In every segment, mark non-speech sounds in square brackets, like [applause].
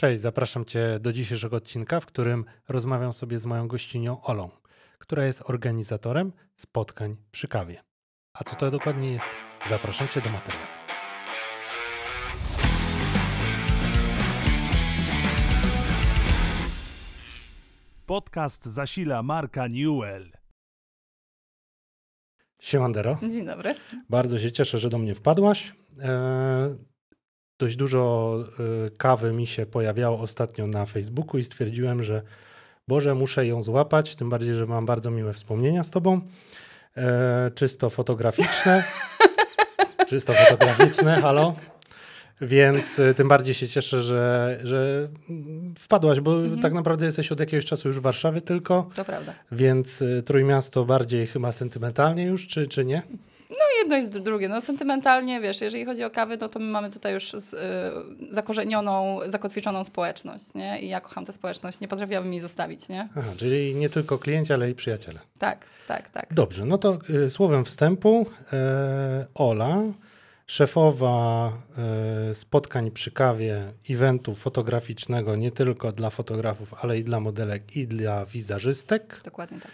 Cześć, zapraszam Cię do dzisiejszego odcinka, w którym rozmawiam sobie z moją gościnią Olą, która jest organizatorem spotkań przy kawie. A co to dokładnie jest? Zapraszam Cię do materiału. Podcast zasila marka Newell. Siemandero. Dzień dobry. Bardzo się cieszę, że do mnie wpadłaś. E, dość dużo e, kawy mi się pojawiało ostatnio na Facebooku i stwierdziłem, że Boże, muszę ją złapać, tym bardziej, że mam bardzo miłe wspomnienia z Tobą. E, czysto fotograficzne. [laughs] czysto fotograficzne, halo. Więc y, tym bardziej się cieszę, że, że wpadłaś, bo mhm. tak naprawdę jesteś od jakiegoś czasu już w Warszawie tylko. To prawda. Więc y, Trójmiasto bardziej chyba sentymentalnie już, czy, czy nie? No jedno jest drugie. No sentymentalnie, wiesz, jeżeli chodzi o kawy, no to my mamy tutaj już z, y, zakorzenioną, zakotwiczoną społeczność, nie? I ja kocham tę społeczność, nie potrafiłabym jej zostawić, nie? Aha, czyli nie tylko klienci, ale i przyjaciele. Tak, tak, tak. Dobrze, no to y, słowem wstępu y, Ola szefowa e, spotkań przy kawie, eventu fotograficznego nie tylko dla fotografów, ale i dla modelek i dla wizerzystek. Dokładnie tak.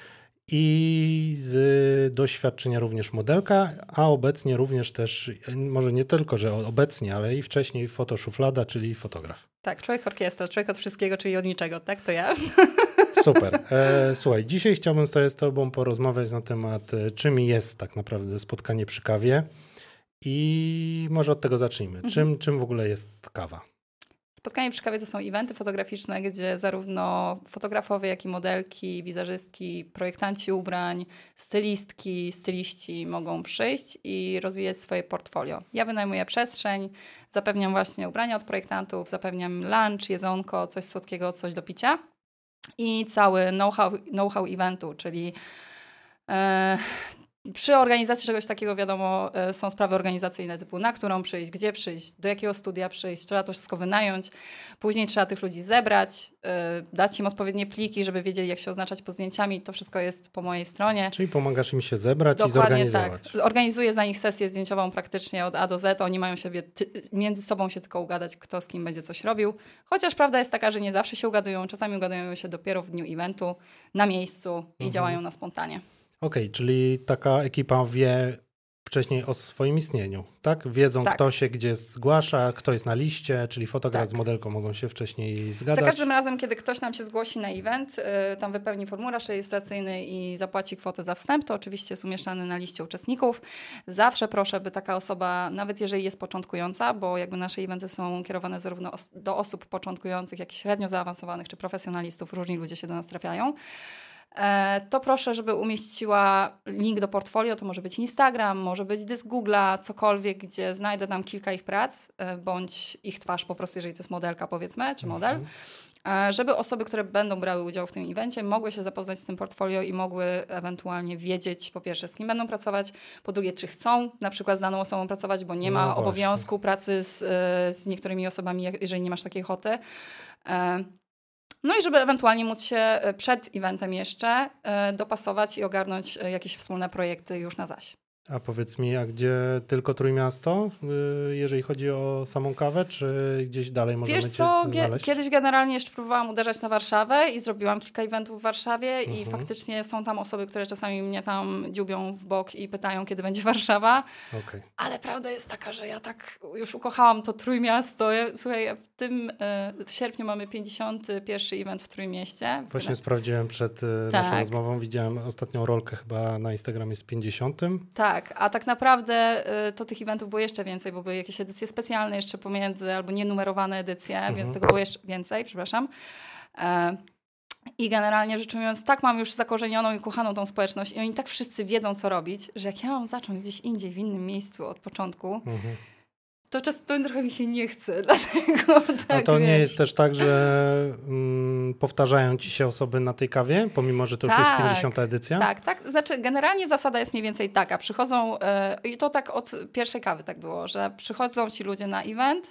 I z doświadczenia również modelka, a obecnie również też, może nie tylko, że obecnie, ale i wcześniej fotoszuflada, czyli fotograf. Tak, człowiek orkiestra, człowiek od wszystkiego, czyli od niczego, tak? To ja. Super. [laughs] E, słuchaj, dzisiaj chciałbym sobie z Tobą porozmawiać na temat, e, czym jest tak naprawdę spotkanie przy kawie. I może od tego zacznijmy. Mhm. Czym, czym w ogóle jest kawa? Spotkanie przy kawie to są eventy fotograficzne, gdzie zarówno fotografowie, jak i modelki, wizerzystki, projektanci ubrań, stylistki, styliści mogą przyjść i rozwijać swoje portfolio. Ja wynajmuję przestrzeń, zapewniam właśnie ubrania od projektantów, zapewniam lunch, jedzonko, coś słodkiego, coś do picia i cały know-how know eventu, czyli e, przy organizacji czegoś takiego, wiadomo, e, są sprawy organizacyjne typu na którą przyjść, gdzie przyjść, do jakiego studia przyjść, trzeba to wszystko wynająć. Później trzeba tych ludzi zebrać, e, dać im odpowiednie pliki, żeby wiedzieli, jak się oznaczać pod zdjęciami. To wszystko jest po mojej stronie. Czyli pomagasz im się zebrać Dokładnie i zorganizować. tak. Organizuję za nich sesję zdjęciową praktycznie od A do Z. Oni mają sobie między sobą się tylko ugadać, kto z kim będzie coś robił. Chociaż prawda jest taka, że nie zawsze się ugadują. Czasami ugadują się dopiero w dniu eventu, na miejscu i mhm. działają na spontanie. Okej, okay, czyli taka ekipa wie wcześniej o swoim istnieniu, tak? Wiedzą, tak. kto się gdzie zgłasza, kto jest na liście, czyli fotograf tak. z modelką mogą się wcześniej zgadać. Za każdym razem, kiedy ktoś nam się zgłosi na event, yy, tam wypełni formularz rejestracyjny i zapłaci kwotę za wstęp, to oczywiście jest umieszczany na liście uczestników. Zawsze proszę, by taka osoba, nawet jeżeli jest początkująca, bo jakby nasze eventy są kierowane zarówno os do osób początkujących, jak i średnio zaawansowanych, czy profesjonalistów, różni ludzie się do nas trafiają, to proszę, żeby umieściła link do portfolio. To może być Instagram, może być dysk Google'a, cokolwiek, gdzie znajdę tam kilka ich prac, e, bądź ich twarz po prostu, jeżeli to jest modelka, powiedzmy, czy model. Mhm. E, żeby osoby, które będą brały udział w tym evencie, mogły się zapoznać z tym portfolio i mogły ewentualnie wiedzieć, po pierwsze, z kim będą pracować, po drugie, czy chcą na przykład z daną osobą pracować, bo nie ma no obowiązku pracy z, z niektórymi osobami, jeżeli nie masz takiej ochoty. No i żeby ewentualnie móc się e, przed eventem jeszcze e, dopasować i ogarnąć e, jakieś wspólne projekty już na zaś. A powiedz mi, a gdzie tylko Trójmiasto, y, jeżeli chodzi o samą kawę, czy gdzieś dalej możemy Wiesz co, kiedyś generalnie jeszcze próbowałam uderzać na Warszawę i zrobiłam kilka eventów w Warszawie mhm. i faktycznie są tam osoby, które czasami mnie tam dziubią w bok i pytają, kiedy będzie Warszawa. Okay. Ale prawda jest taka, że ja tak już ukochałam to Trójmiasto. Słuchaj, w tym y, w sierpniu mamy 51 event w Trójmieście. Właśnie sprawdziłem przed y, tak. naszą rozmową, widziałem ostatnią rolkę chyba na Instagramie z 50. Tak, tak, a tak naprawdę y, to tych eventów było jeszcze więcej, bo były jakieś edycje specjalne jeszcze pomiędzy, albo nienumerowane edycje, mhm. więc tego było jeszcze więcej, przepraszam. E, I generalnie rzecz ujmując, tak mam już zakorzenioną i kochaną tą społeczność i oni tak wszyscy wiedzą, co robić, że jak ja mam zacząć gdzieś indziej, w innym miejscu od początku, mhm to często trochę mi się nie chce, [laughs] dlatego tak, A to wiesz. nie jest też tak, że mm, powtarzają ci się osoby na tej kawie, pomimo, że to tak, już jest 50. Tak, edycja? Tak, tak. Znaczy generalnie zasada jest mniej więcej taka. Przychodzą, yy, i to tak od pierwszej kawy tak było, że przychodzą ci ludzie na event,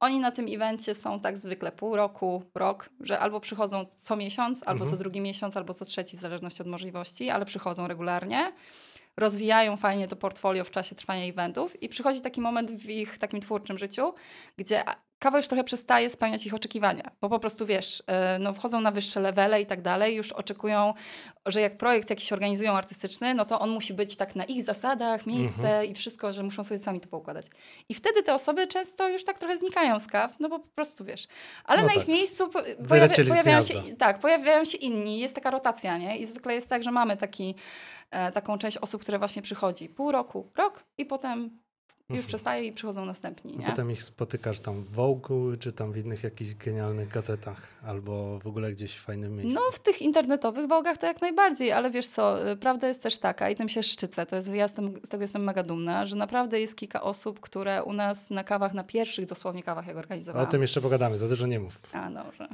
oni na tym evencie są tak zwykle pół roku, rok, że albo przychodzą co miesiąc, albo mhm. co drugi miesiąc, albo co trzeci, w zależności od możliwości, ale przychodzą regularnie rozwijają fajnie to portfolio w czasie trwania eventów i przychodzi taki moment w ich takim twórczym życiu, gdzie kawa już trochę przestaje spełniać ich oczekiwania, bo po prostu wiesz, e, no wchodzą na wyższe levele i tak dalej, już oczekują, że jak projekt jakiś organizują artystyczny, no to on musi być tak na ich zasadach, miejsce Mhm. i wszystko, że muszą sobie sami to poukładać. I wtedy te osoby często już tak trochę znikają z kaw, no bo po prostu wiesz. Ale No na tak. ich miejscu po- pojawia, pojawiają się, tak, pojawiają się inni, jest taka rotacja, nie? I zwykle jest tak, że mamy taki, e, taką część osób, które właśnie przychodzi pół roku, rok i potem już Mhm. przestaje i przychodzą następni, nie? Potem ich spotykasz tam w Vogue, czy tam w innych jakichś genialnych gazetach, albo w ogóle gdzieś w fajnym miejscu. No, w tych internetowych wogach to jak najbardziej, ale wiesz co, y, prawda jest też taka i tym się szczycę, to jest, ja jestem, z tego jestem mega dumna, że naprawdę jest kilka osób, które u nas na kawach, na pierwszych dosłownie kawach, jak o organizowałam. tym jeszcze pogadamy, za dużo nie mów. A, dobrze.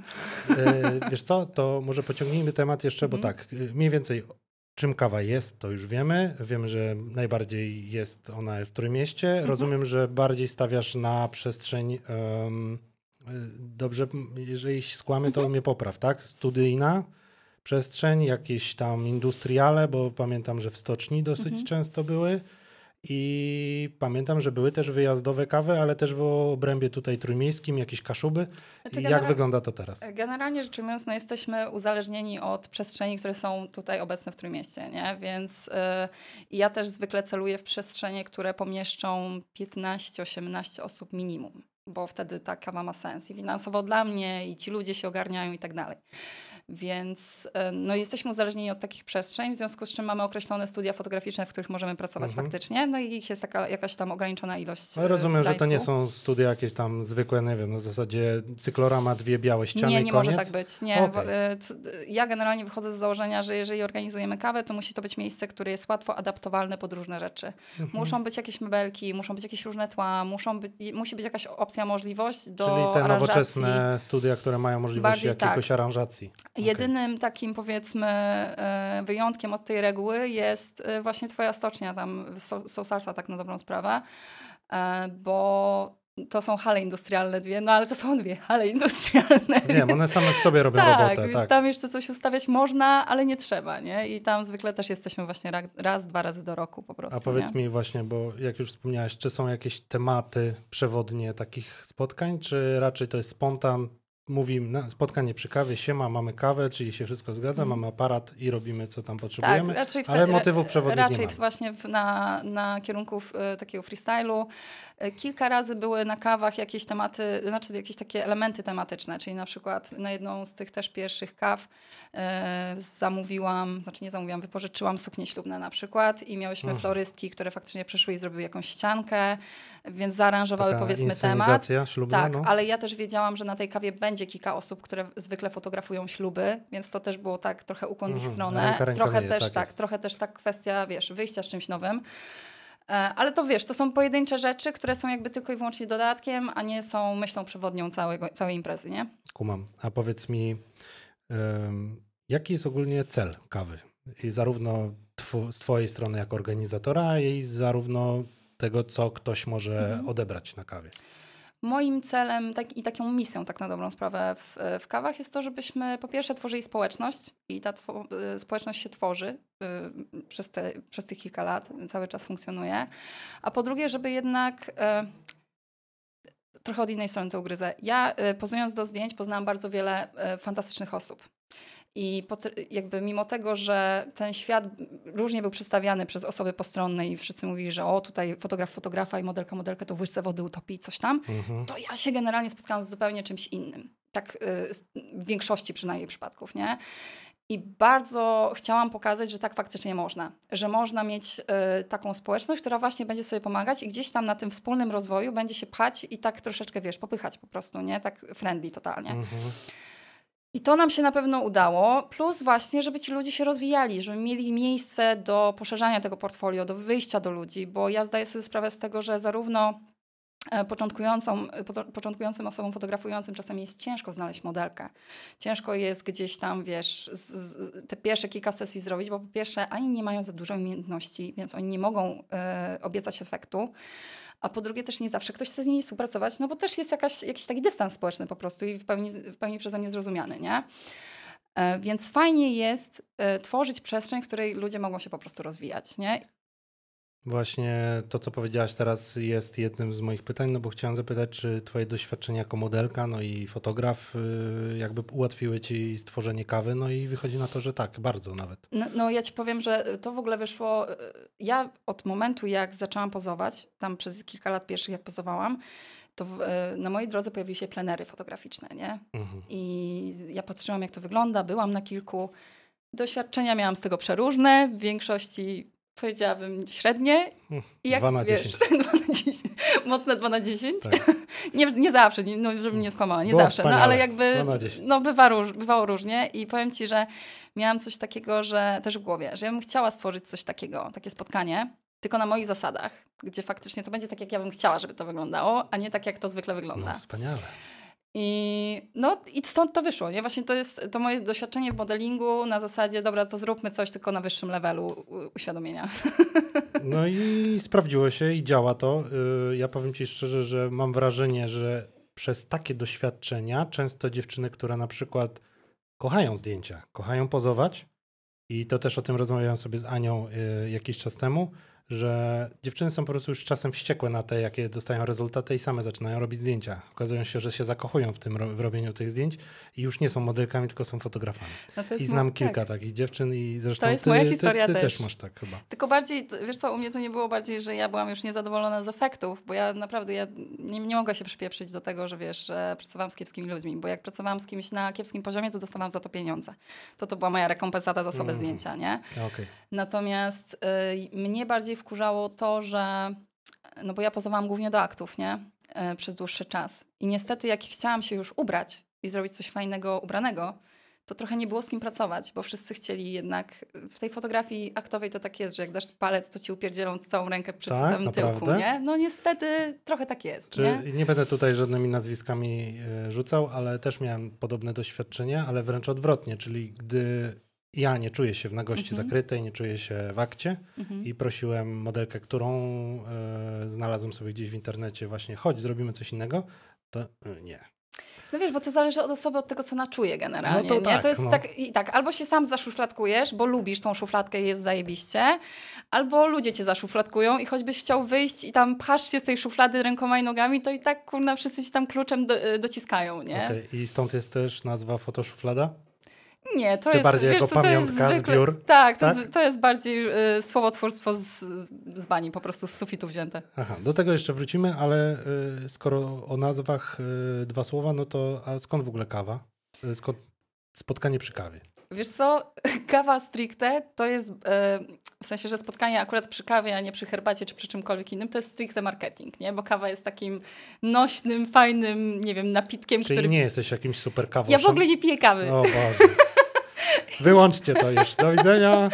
E, wiesz co, to może pociągnijmy temat jeszcze, bo Mhm. tak, e, mniej więcej czym kawa jest, to już wiemy. Wiemy, że najbardziej jest ona w Trójmieście. Mhm. Rozumiem, że bardziej stawiasz na przestrzeń, e, dobrze, jeżeli się skłamy, Mhm. to mnie popraw, tak? Studyjna przestrzeń, jakieś tam industriale, bo pamiętam, że w stoczni dosyć Mhm. często były. I pamiętam, że były też wyjazdowe kawy, ale też w obrębie tutaj trójmiejskim, jakieś kaszuby. Znaczy, Jak wygląda to teraz? Generalnie rzecz ujmując, no jesteśmy uzależnieni od przestrzeni, które są tutaj obecne w Trójmieście, nie? Więc y, ja też zwykle celuję w przestrzenie, które pomieszczą 15-18 osób minimum, bo wtedy ta kawa ma sens i finansowo dla mnie, i ci ludzie się ogarniają i tak dalej. Więc y, no, jesteśmy uzależnieni od takich przestrzeni, w związku z czym mamy określone studia fotograficzne, w których możemy pracować Mhm. faktycznie, no i ich jest taka jakaś tam ograniczona ilość. No, w rozumiem, że to nie są studia jakieś tam zwykłe, nie wiem, na zasadzie cyklorama, dwie białe ściany Nie, nie może tak być. Nie, Okej. bo, y, c- y, ja generalnie wychodzę z założenia, że jeżeli organizujemy kawę, to musi to być miejsce, które jest łatwo adaptowalne pod różne rzeczy. Mhm. Muszą być jakieś mebelki, muszą być jakieś różne tła, muszą być, musi być jakaś opcja, możliwość do Czyli te aranżacji. nowoczesne studia, które mają możliwość Bardziej jakiegoś tak. aranżacji. Jedynym takim powiedzmy e, wyjątkiem od tej reguły jest e, właśnie twoja stocznia tam Sousarsa tak na dobrą sprawę, e, bo to są hale industrialne dwie, no ale to są dwie hale [laughs] industrialne. Wiem, one same w sobie robią tak, robotę. więc Tak, tam jeszcze coś ustawiać można, ale nie trzeba, nie? I tam zwykle też jesteśmy właśnie ra- raz, dwa razy do roku po prostu, A powiedz nie? mi właśnie, bo jak już wspomniałeś, czy są jakieś tematy przewodnie takich spotkań, czy raczej to jest spontan? Mówi na spotkanie przy kawie, siema, mamy kawę, czyli się wszystko zgadza, Mhm. mamy aparat i robimy co tam Tak, potrzebujemy. raczej ale wtedy- motywów przewodnich Raczej właśnie na, na kierunku e, takiego freestylu. E, kilka razy były na kawach jakieś tematy, znaczy jakieś takie elementy tematyczne, czyli na przykład na jedną z tych też pierwszych kaw e, zamówiłam, znaczy nie zamówiłam, wypożyczyłam suknie ślubne na przykład i miałyśmy Mhm. florystki, które faktycznie przyszły i zrobiły jakąś ściankę, więc zaaranżowały Taka powiedzmy temat. ślubna, Tak, no. ale ja też wiedziałam, że na tej kawie będzie kilka osób, które zwykle fotografują śluby, więc to też było tak trochę ukłon w ich Mhm, stronę. ręka trochę też tak tak, trochę też tak kwestia, wiesz, wyjścia z czymś nowym. E, Ale to wiesz, to są pojedyncze rzeczy, które są jakby tylko i wyłącznie dodatkiem, a nie są myślą przewodnią całego, całej imprezy, nie? Kumam. A powiedz mi, jaki jest ogólnie cel kawy? I zarówno tw- z Twojej strony jako organizatora, i zarówno tego, co ktoś może Mhm. odebrać na kawie. Moim celem tak, i taką misją, tak na dobrą sprawę, w, w kawach jest to, żebyśmy po pierwsze tworzyli społeczność i ta y, społeczność się tworzy y, przez, te, przez tych kilka lat, cały czas funkcjonuje, a po drugie, żeby jednak. y, Trochę od innej strony to ugryzę. Ja, y, pozując do zdjęć, poznałam bardzo wiele y, fantastycznych osób. I jakby mimo tego, że ten świat różnie był przedstawiany przez osoby postronne i wszyscy mówili, że o tutaj fotograf fotografa i modelka modelkę to w łyżce wody utopii coś tam, Mhm. to ja się generalnie spotkałam z zupełnie czymś innym. Tak y, w większości przynajmniej przypadków, nie? I bardzo chciałam pokazać, że tak faktycznie można. Że można mieć y, taką społeczność, która właśnie będzie sobie pomagać i gdzieś tam na tym wspólnym rozwoju będzie się pchać i tak troszeczkę, wiesz, popychać po prostu, nie? Tak friendly totalnie. Mhm. I to nam się na pewno udało, plus właśnie, żeby ci ludzie się rozwijali, żeby mieli miejsce do poszerzania tego portfolio, do wyjścia do ludzi, bo ja zdaję sobie sprawę z tego, że zarówno e, początkującą, e, początkującym osobom fotografującym czasem jest ciężko znaleźć modelkę. Ciężko jest gdzieś tam, wiesz, z, z, te pierwsze kilka sesji zrobić, bo po pierwsze ani nie mają za dużo umiejętności, więc oni nie mogą e, obiecać efektu. A po drugie też nie zawsze ktoś chce z nimi współpracować, no bo też jest jakaś, jakiś taki dystans społeczny po prostu i w pełni, w pełni przeze mnie zrozumiany, nie? E, Więc fajnie jest e, tworzyć przestrzeń, w której ludzie mogą się po prostu rozwijać, nie? Właśnie to, co powiedziałaś teraz, jest jednym z moich pytań, no bo chciałem zapytać, czy Twoje doświadczenia jako modelka, no i fotograf, y, jakby ułatwiły Ci stworzenie kawy, no i wychodzi na to, że tak, bardzo nawet. No, no ja ci powiem, że to w ogóle wyszło. y, Ja od momentu, jak zaczęłam pozować, tam przez kilka lat pierwszych, jak pozowałam, to w, y, na mojej drodze pojawiły się plenery fotograficzne, nie? Mhm. I ja patrzyłam, jak to wygląda, byłam na kilku. Doświadczenia miałam z tego przeróżne, w większości powiedziałabym średnie. I jak, Dwa na wiesz, 10. [laughs] dwa na 10. Mocne 2 na 10. Tak. [laughs] Nie, nie zawsze, nie, no, żebym nie skłamała, nie Było zawsze, no ale jakby Dwa na 10. no, bywa róż, bywało różnie i powiem Ci, że miałam coś takiego, że też w głowie, że ja bym chciała stworzyć coś takiego, takie spotkanie, tylko na moich zasadach, gdzie faktycznie to będzie tak, jak ja bym chciała, żeby to wyglądało, a nie tak, jak to zwykle wygląda. No wspaniale. I, no, I stąd to wyszło. Nie? Właśnie to jest to moje doświadczenie w modelingu na zasadzie, dobra, to zróbmy coś tylko na wyższym levelu uświadomienia. [laughs] No i sprawdziło się i działa to. Y, Ja powiem Ci szczerze, że mam wrażenie, że przez takie doświadczenia często dziewczyny, które na przykład kochają zdjęcia, kochają pozować i to też o tym rozmawiałem sobie z Anią y, jakiś czas temu, że dziewczyny są po prostu już czasem wściekłe na te, jakie dostają rezultaty i same zaczynają robić zdjęcia. Okazują się, że się zakochują w tym w robieniu tych zdjęć i już nie są modelkami, tylko są fotografami. No I znam tak. kilka takich dziewczyn i zresztą To jest ty, moja ty, historia ty, też. też masz tak chyba. Tylko bardziej, wiesz co, u mnie to nie było bardziej, że ja byłam już niezadowolona z efektów, bo ja naprawdę ja nie, nie mogę się przypieprzyć do tego, że wiesz, że pracowałam z kiepskimi ludźmi, bo jak pracowałam z kimś na kiepskim poziomie, to dostawałam za to pieniądze. To to była moja rekompensata za słabe Mhm. zdjęcia, nie? Okej. Natomiast y, mnie bardziej wkurzało to, że no bo ja pozowałam głównie do aktów, nie? Y, przez dłuższy czas. I niestety, jak chciałam się już ubrać i zrobić coś fajnego ubranego, to trochę nie było z kim pracować, bo wszyscy chcieli jednak. W tej fotografii aktowej to tak jest, że jak dasz palec, to ci upierdzielą całą rękę przy Tak? samym tyłku, nie? No niestety trochę tak jest, Czy nie? nie? będę tutaj żadnymi nazwiskami e, rzucał, ale też miałem podobne doświadczenia, ale wręcz odwrotnie, czyli gdy ja nie czuję się w nagości Mhm. zakrytej, nie czuję się w akcie Mhm. i prosiłem modelkę, którą e, znalazłem sobie gdzieś w internecie, właśnie chodź, zrobimy coś innego, to e, nie. No wiesz, bo to zależy od osoby, od tego, co ona czuje generalnie. No to tak, to jest no. tak, i tak, albo się sam zaszufladkujesz, bo lubisz tą szufladkę i jest zajebiście, albo ludzie cię zaszufladkują i choćbyś chciał wyjść i tam pchasz się z tej szuflady rękoma i nogami, to i tak, kurna, wszyscy ci tam kluczem do, y, dociskają, nie? Okej, I stąd jest też nazwa fotoszuflada? Nie, to Czy jest, bardziej wiesz jako co, pamiątka zwykle... biur? Tak, to, Tak? Jest, to jest bardziej y, słowotwórstwo z, z bani, po prostu z sufitu wzięte. Aha, do tego jeszcze wrócimy, ale y, skoro o nazwach y, dwa słowa, no to a skąd w ogóle kawa? Y, Skąd spotkanie przy kawie? Wiesz co, [laughs] kawa stricte to jest, e, w sensie, że spotkanie akurat przy kawie, a nie przy herbacie czy przy czymkolwiek innym, to jest stricte marketing, nie? Bo kawa jest takim nośnym, fajnym, nie wiem, napitkiem, Czyli który... nie jesteś jakimś super kawoszem? Ja w ogóle nie piję kawy. O Boże. [laughs] Wyłączcie to już. Do widzenia.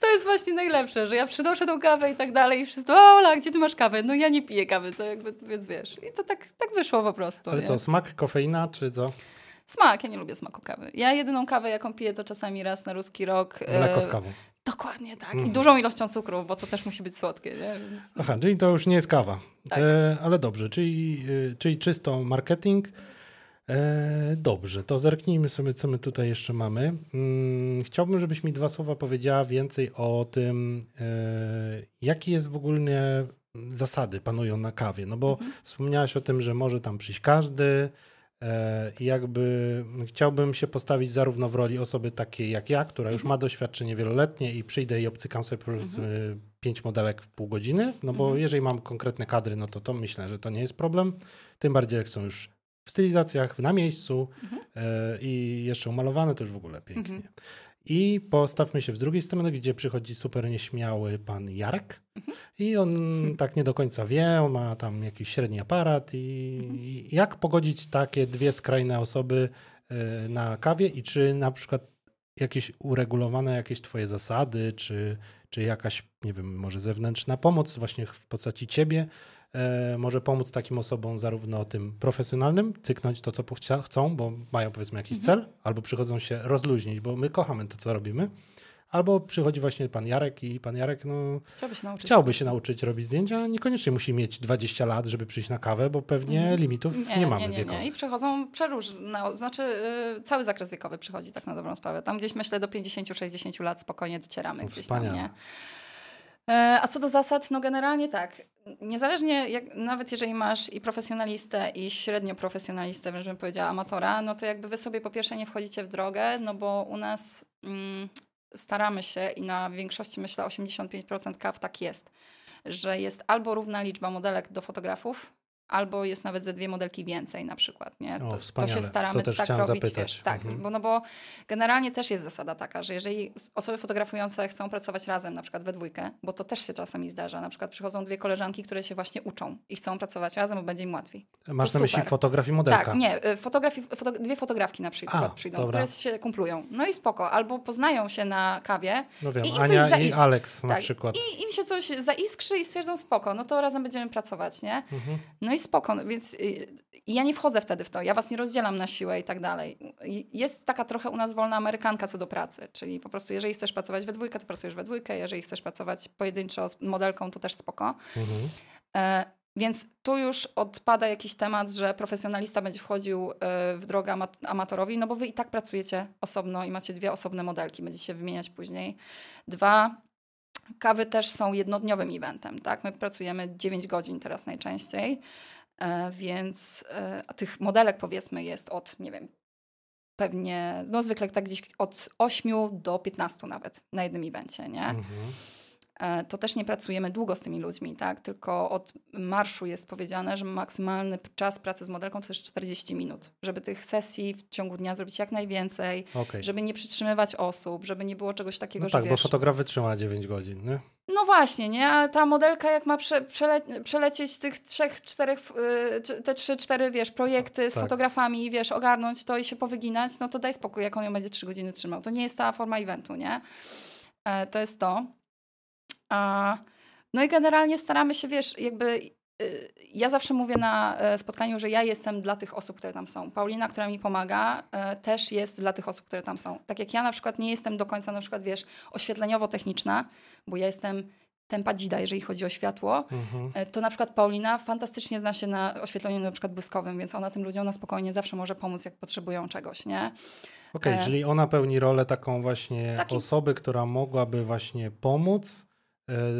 To jest właśnie najlepsze, że ja przynoszę tą kawę i tak dalej i wszyscy, Ola, gdzie ty masz kawę? No ja nie piję kawy, to jakby, więc wiesz. I to tak, tak wyszło po prostu, Ale nie? co, smak, kofeina, czy co? Smak, ja nie lubię smaku kawy. Ja jedyną kawę, jaką piję, to czasami raz na ruski rok. e, Mleko z kawą. Dokładnie tak. Mhm. I dużą ilością cukru, bo to też musi być słodkie, nie? Więc... Aha, czyli to już nie jest kawa. Tak. E, ale dobrze, czyli, e, czyli czysto marketing. E, dobrze, to zerknijmy sobie, co my tutaj jeszcze mamy. Mm, chciałbym, żebyś mi dwa słowa powiedziała więcej o tym, e, jakie jest w ogóle zasady panują na kawie. No bo Mhm. wspomniałaś o tym, że może tam przyjść każdy. E, I jakby chciałbym się postawić zarówno w roli osoby takiej jak ja, która już Mhm. ma doświadczenie wieloletnie i przyjdę i obcykam sobie powiedzmy pięć modelek w pół godziny, no bo Mhm. jeżeli mam konkretne kadry, no to to myślę, że to nie jest problem. Tym bardziej jak są już w stylizacjach, na miejscu Mhm. e, i jeszcze umalowane, to już w ogóle pięknie. Mhm. I postawmy się w drugiej strony, gdzie przychodzi super nieśmiały pan Jarek Mhm. i on tak nie do końca wie, on ma tam jakiś średni aparat i, Mhm. i jak pogodzić takie dwie skrajne osoby e, na kawie i czy na przykład jakieś uregulowane jakieś twoje zasady, czy, czy jakaś, nie wiem, może zewnętrzna pomoc właśnie w postaci ciebie może pomóc takim osobom zarówno tym profesjonalnym, cyknąć to, co chcą, bo mają powiedzmy jakiś Mhm. cel, albo przychodzą się rozluźnić, bo my kochamy to, co robimy, albo przychodzi właśnie pan Jarek i pan Jarek, no Chciałby się nauczyć. chciałby się nauczyć robić zdjęcia, niekoniecznie musi mieć 20 lat, żeby przyjść na kawę, bo pewnie Mhm. limitów nie, mamy nie, nie, wiekowych. nie. I przychodzą przeróżne, znaczy y, cały zakres wiekowy przychodzi tak na dobrą sprawę. Tam gdzieś myślę do 50-60 lat spokojnie docieramy No, gdzieś tam, wspaniale. nie? E, a co do zasad, no generalnie tak. Niezależnie, jak, nawet jeżeli masz i profesjonalistę, i średnio profesjonalistę, wręcz bym powiedziała amatora, no to jakby wy sobie po pierwsze nie wchodzicie w drogę, no bo u nas mm, staramy się i na większości, myślę, 85% kaw tak jest, że jest albo równa liczba modelek do fotografów, albo jest nawet ze dwie modelki więcej na przykład, nie? O, To, to wspaniale. się staramy To też tak robić, zapytać. wiesz, tak, Mhm. bo, no bo generalnie też jest zasada taka, że jeżeli osoby fotografujące chcą pracować razem, na przykład we dwójkę, bo to też się czasami zdarza, na przykład przychodzą dwie koleżanki, które się właśnie uczą i chcą pracować razem, bo będzie im łatwiej. Masz To na myśli fotograf i modelka? Tak, nie, y, foto, dwie fotografki na przykład A, przyjdą, dobra. które się kumplują. No i spoko, albo poznają się na kawie No wiem, I im Ania coś i zaist- Alex na tak, przykład. i im się coś zaiskrzy i stwierdzą spoko, no to razem będziemy pracować, nie? Mhm. No i spoko, no więc y, ja nie wchodzę wtedy w to, ja was nie rozdzielam na siłę i tak dalej. Jest taka trochę u nas wolna amerykanka co do pracy, czyli po prostu jeżeli chcesz pracować we dwójkę, to pracujesz we dwójkę, jeżeli chcesz pracować pojedynczo z modelką, to też spoko. Mhm. E, więc tu już odpada jakiś temat, że profesjonalista będzie wchodził e, w drogę ama- amatorowi, no bo wy i tak pracujecie osobno i macie dwie osobne modelki, będziecie się wymieniać później. Dwa, kawy też są jednodniowym eventem, tak? My pracujemy 9 godzin teraz najczęściej, e, więc e, tych modelek powiedzmy jest od, nie wiem, pewnie, no zwykle tak gdzieś od 8 do 15 nawet na jednym evencie, nie? Mhm. E, to też nie pracujemy długo z tymi ludźmi, tak? Tylko od marszu jest powiedziane, że maksymalny czas pracy z modelką to jest 40 minut, żeby tych sesji w ciągu dnia zrobić jak najwięcej, Okej. żeby nie przytrzymywać osób, żeby nie było czegoś takiego, No że tak, bo wiesz... fotograf wytrzyma 9 godzin, nie? No właśnie, nie? A ta modelka jak ma prze, przele, przelecieć tych trzech, czterech, y, te trzy, cztery, wiesz, projekty z Tak. fotografami, wiesz, ogarnąć to i się powyginać, no to daj spokój, jak on ją będzie trzy godziny trzymał. To nie jest ta forma eventu, nie? E, to jest to. A, no i generalnie staramy się, wiesz, jakby y, ja zawsze mówię na e, spotkaniu, że ja jestem dla tych osób, które tam są. Paulina, która mi pomaga, e, też jest dla tych osób, które tam są. Tak jak ja na przykład nie jestem do końca na przykład, wiesz, oświetleniowo-techniczna, bo ja jestem tempa dzida, jeżeli chodzi o światło, Mhm. e, to na przykład Paulina fantastycznie zna się na oświetleniu na przykład błyskowym, więc ona tym ludziom na spokojnie zawsze może pomóc, jak potrzebują czegoś, nie? Okej, E, czyli ona pełni rolę taką właśnie Taki- osoby, która mogłaby właśnie pomóc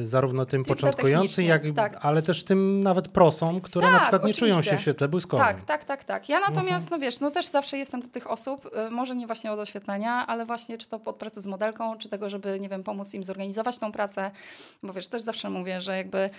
zarówno tym początkującym, jak, tak. ale też tym nawet prosom, które na Tak, przykład nie czują się oczywiście. w świetle błyskowym. Tak, tak, tak, tak. Ja natomiast, Mhm. no wiesz, no też zawsze jestem do tych osób, y, może nie właśnie od oświetlenia, ale właśnie czy to od pracy z modelką, czy tego, żeby, nie wiem, pomóc im zorganizować tą pracę, bo wiesz, też zawsze mówię, że jakby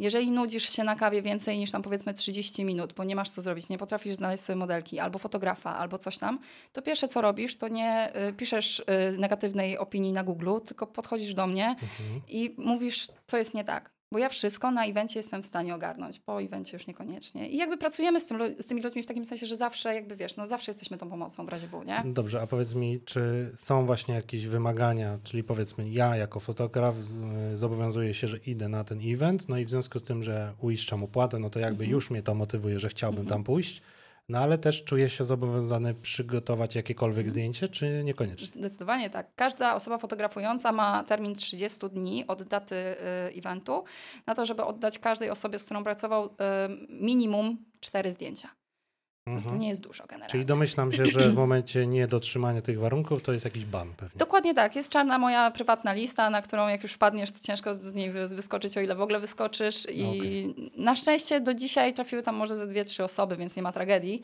jeżeli nudzisz się na kawie więcej niż tam powiedzmy 30 minut, bo nie masz co zrobić, nie potrafisz znaleźć sobie modelki, albo fotografa, albo coś tam, to pierwsze co robisz, to nie y, piszesz y, negatywnej opinii na Google, tylko podchodzisz do mnie Mhm. i mówisz, co jest nie tak. Bo ja wszystko na evencie jestem w stanie ogarnąć, po evencie już niekoniecznie. I jakby pracujemy z, tym, z tymi ludźmi w takim sensie, że zawsze jakby wiesz, no zawsze jesteśmy tą pomocą w razie W, nie? Dobrze, a powiedz mi, czy są właśnie jakieś wymagania, czyli powiedzmy ja jako fotograf zobowiązuję się, że idę na ten event, no i w związku z tym, że uiszczam opłatę, no to jakby Mhm. już mnie to motywuje, że chciałbym Mhm. tam pójść, no ale też czuję się zobowiązany przygotować jakiekolwiek Mhm. zdjęcie, czy niekoniecznie? Zdecydowanie tak. Każda osoba fotografująca ma termin 30 dni od daty y, eventu na to, żeby oddać każdej osobie, z którą pracował, y, minimum cztery zdjęcia. No, to Mhm. nie jest dużo generalnie. Czyli domyślam się, że w momencie niedotrzymania tych warunków to jest jakiś ban pewnie. Dokładnie tak. Jest czarna moja prywatna lista, na którą jak już wpadniesz, to ciężko z niej wy- wyskoczyć, o ile w ogóle wyskoczysz. I na szczęście do dzisiaj trafiły tam może ze dwie, trzy osoby, więc nie ma tragedii.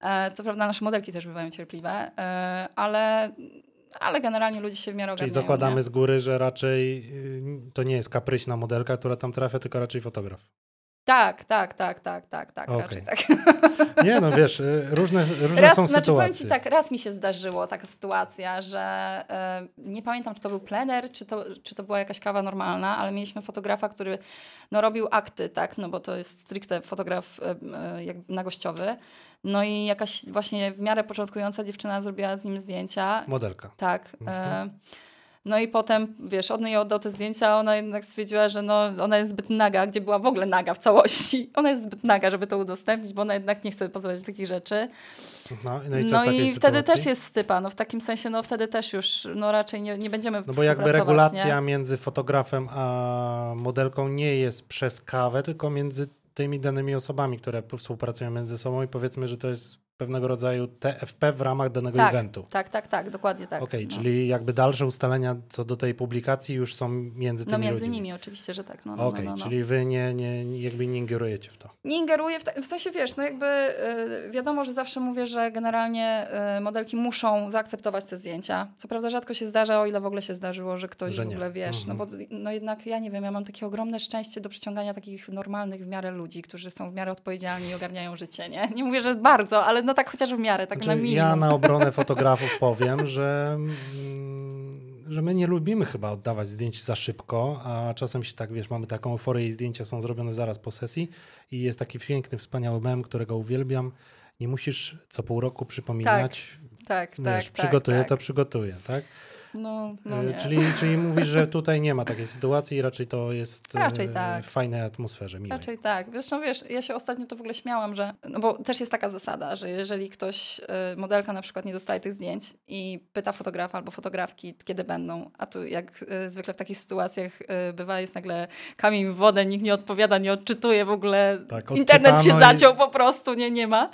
Hmm. E, co prawda nasze modelki też bywają cierpliwe, e, ale, ale generalnie ludzie się w miarę Czyli zakładamy nie? z góry, że raczej y, to nie jest kapryśna modelka, która tam trafia, tylko raczej fotograf. Tak, tak, tak, tak, tak, tak, Okej. raczej tak. Nie, no wiesz, y, różne, [laughs] różne Raz, są znaczy powiem sytuacje. ci tak, raz mi się zdarzyło taka sytuacja, że e, nie pamiętam, czy to był plener, czy to, czy to była jakaś kawa normalna, ale mieliśmy fotografa, który no, robił akty, tak, no bo to jest stricte fotograf e, jak nagościowy. No i jakaś właśnie w miarę początkująca dziewczyna zrobiła z nim zdjęcia. Modelka. Tak. Mhm. E, no i potem, wiesz, on jej oddał te zdjęcia, ona jednak stwierdziła, że no, ona jest zbyt naga, gdzie była w ogóle naga w całości. [laughs] Ona jest zbyt naga, żeby to udostępnić, bo ona jednak nie chce pozwalać takich rzeczy. No, no i, No i wtedy sytuacji? też jest stypa, no w takim sensie, no wtedy też już, no raczej nie, nie będziemy No bo jakby regulacja nie? między fotografem a modelką nie jest przez kawę, tylko między tymi danymi osobami, które współpracują między sobą i powiedzmy, że to jest pewnego rodzaju TFP w ramach danego Tak, eventu. tak, tak, tak, dokładnie tak. Okej, no. czyli jakby dalsze ustalenia co do tej publikacji już są między No tymi między ludźmi. nimi oczywiście, że tak. No, no, Okej, no, no, no. czyli wy nie, nie, jakby nie ingerujecie w to. Nie ingeruję w, w sensie, wiesz, no jakby y, wiadomo, że zawsze mówię, że generalnie y, modelki muszą zaakceptować te zdjęcia. Co prawda rzadko się zdarza, o ile w ogóle się zdarzyło, że ktoś Że w ogóle, wiesz, Mhm. no bo no jednak ja nie wiem, ja mam takie ogromne szczęście do przyciągania takich normalnych w miarę ludzi, którzy są w miarę odpowiedzialni i ogarniają życie, nie? [laughs] Nie mówię, że bardzo, ale no tak chociaż w miarę, tak na Znaczy, minimum. ja na [laughs] obronę fotografów powiem, że, mm, że my nie lubimy chyba oddawać zdjęć za szybko, a czasem się tak, wiesz, mamy taką euforię i zdjęcia są zrobione zaraz po sesji i jest taki piękny, wspaniały mem, którego uwielbiam. Nie musisz co pół roku przypominać, Tak, wiesz, tak, tak. przygotuję, tak. to przygotuję, tak? No, no E, nie. czyli, czyli mówisz, że tutaj nie ma takiej sytuacji i raczej to jest e, Raczej tak. w fajnej atmosferze, miłej. Raczej tak. Zresztą wiesz, ja się ostatnio to w ogóle śmiałam, że. No bo też jest taka zasada, że jeżeli ktoś, y, modelka na przykład nie dostaje tych zdjęć i pyta fotografa albo fotografki, kiedy będą, a tu jak zwykle w takich sytuacjach bywa, jest nagle kamień w wodę, nikt nie odpowiada, nie odczytuje w ogóle. Tak, Internet się odczytano i- zaciął po prostu, nie, nie ma.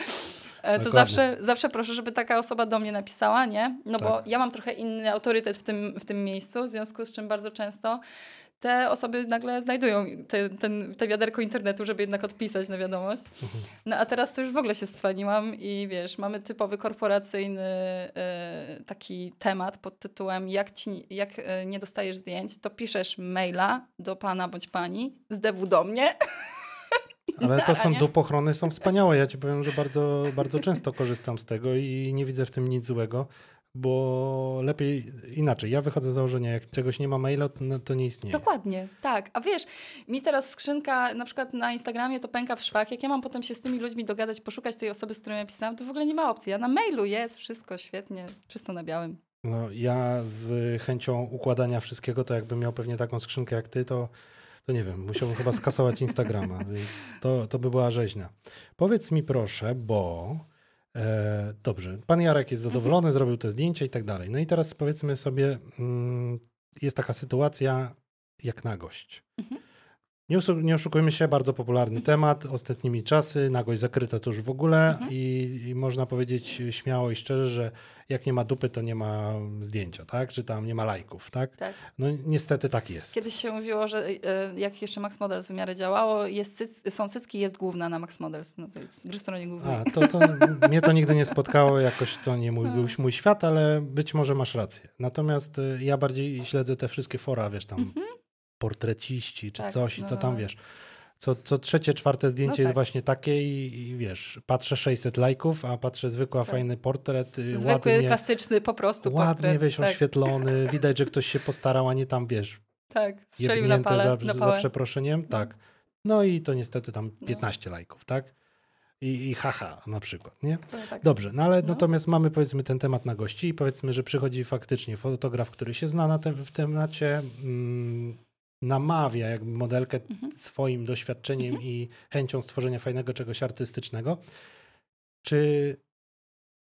E, To zawsze, zawsze proszę, żeby taka osoba do mnie napisała, nie? No bo Tak. ja mam trochę inny autorytet w tym, w tym miejscu, w związku z czym bardzo często te osoby nagle znajdują te, ten, te wiaderko internetu, żeby jednak odpisać na wiadomość. Mhm. No a teraz to już w ogóle się stwaniłam i wiesz, mamy typowy korporacyjny e, taki temat pod tytułem jak, ci, jak e, nie dostajesz zdjęć, to piszesz maila do pana bądź pani z DW do mnie. [laughs] Ale to [laughs] są dupochrony, są wspaniałe. Ja ci powiem, że bardzo, bardzo często korzystam z tego i nie widzę w tym nic złego, bo lepiej inaczej. Ja wychodzę z założenia, jak czegoś nie ma maila, to, no, to nie istnieje. Dokładnie, tak. A wiesz, mi teraz skrzynka na przykład na Instagramie to pęka w szwach. Jak ja mam potem się z tymi ludźmi dogadać, poszukać tej osoby, z którą ja pisałam, to w ogóle nie ma opcji. A na mailu jest wszystko świetnie, czysto na białym. No, ja z chęcią układania wszystkiego, to jakbym miał pewnie taką skrzynkę jak ty, to, to nie wiem, musiałbym chyba skasować Instagrama, [laughs] więc to, to by była rzeźnia. Powiedz mi proszę, bo e, dobrze, pan Jarek jest zadowolony, zrobił te zdjęcia i tak dalej. No i teraz powiedzmy sobie, mm, jest taka sytuacja jak nagość. Mhm. Nie, nie oszukujmy się, bardzo popularny temat, ostatnimi czasy, nagość zakryta to już w ogóle Mhm. i, i można powiedzieć śmiało i szczerze, że jak nie ma dupy, to nie ma zdjęcia, tak? Czy tam nie ma lajków, tak? Tak. No niestety tak jest. Kiedyś się mówiło, że y, jak jeszcze Max Models w miarę działało, jest cyc, są cycki, jest główna na Max Models. No to jest w stronie głównej. A, to, to mnie to nigdy nie spotkało, jakoś to nie mój, był mój świat, ale być może masz rację. Natomiast y, ja bardziej śledzę te wszystkie fora, wiesz, tam portreciści czy Tak, coś i no, to no, tam, no. wiesz, co, co trzecie, czwarte zdjęcie No jest tak. właśnie takie i, i wiesz, patrzę 600 lajków, a patrzę zwykła, Tak. fajny portret, y, Zwykły, ładnie, klasyczny po prostu ładnie portret. wiesz, tak, oświetlony, [laughs] widać, że ktoś się postarał, a nie tam, wiesz, tak, strzelił na, pale, za, na za pałę. przeproszeniem, tak. No i to niestety tam No. 15 lajków, tak? I, I haha na przykład, nie? To tak. Dobrze, no ale No. natomiast mamy powiedzmy ten temat na gości i powiedzmy, że przychodzi faktycznie fotograf, który się zna na tem, w temacie, mm, namawia jakby modelkę Mhm. swoim doświadczeniem i chęcią stworzenia fajnego czegoś artystycznego. Czy,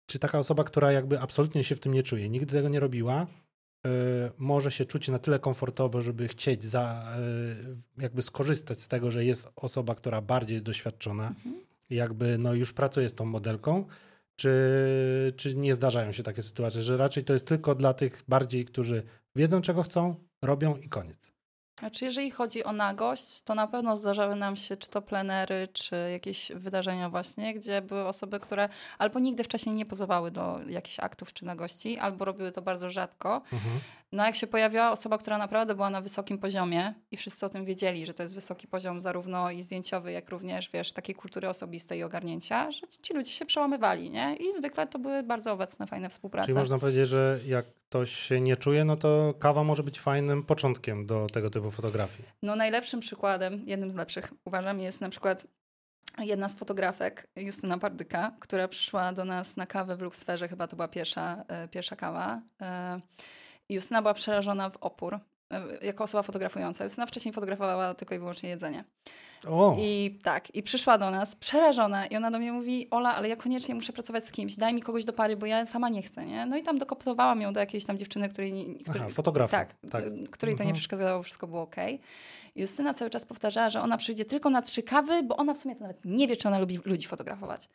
czy taka osoba, która jakby absolutnie się w tym nie czuje, nigdy tego nie robiła, y, może się czuć na tyle komfortowo, żeby chcieć za, y, jakby skorzystać z tego, że jest osoba, która bardziej jest doświadczona, Mhm. jakby no już pracuje z tą modelką, czy, czy nie zdarzają się takie sytuacje, że raczej to jest tylko dla tych bardziej, którzy wiedzą czego chcą, robią i koniec. Znaczy, jeżeli chodzi o nagość, to na pewno zdarzały nam się czy to plenery, czy jakieś wydarzenia właśnie, gdzie były osoby, które albo nigdy wcześniej nie pozowały do jakichś aktów czy nagości, albo robiły to bardzo rzadko. Mhm. No jak się pojawiła osoba, która naprawdę była na wysokim poziomie i wszyscy o tym wiedzieli, że to jest wysoki poziom zarówno i zdjęciowy, jak również, wiesz, takiej kultury osobistej i ogarnięcia, że ci ludzie się przełamywali, nie? I zwykle to były bardzo obecne, fajne współprace. Czyli można powiedzieć, że jak ktoś się nie czuje, no to kawa może być fajnym początkiem do tego typu fotografii. No najlepszym przykładem, jednym z lepszych uważam, jest na przykład jedna z fotografek, Justyna Pardyka, która przyszła do nas na kawę w Luxferze, chyba to była pierwsza, e, pierwsza kawa. E, Justyna była przerażona w opór, jako osoba fotografująca. Justyna wcześniej fotografowała tylko i wyłącznie jedzenie. O, I tak, i przyszła do nas przerażona i ona do mnie mówi, Ola, ale ja koniecznie muszę pracować z kimś, daj mi kogoś do pary, bo ja sama nie chcę, nie? No i tam dokoptowałam ją do jakiejś tam dziewczyny, której... nie- Której, Aha, fotografa, Tak, tak. której to nie Mhm. przeszkadzało, wszystko było okej. I Justyna cały czas powtarzała, że ona przyjdzie tylko na trzy kawy, bo ona w sumie to nawet nie wie, czy ona lubi ludzi fotografować.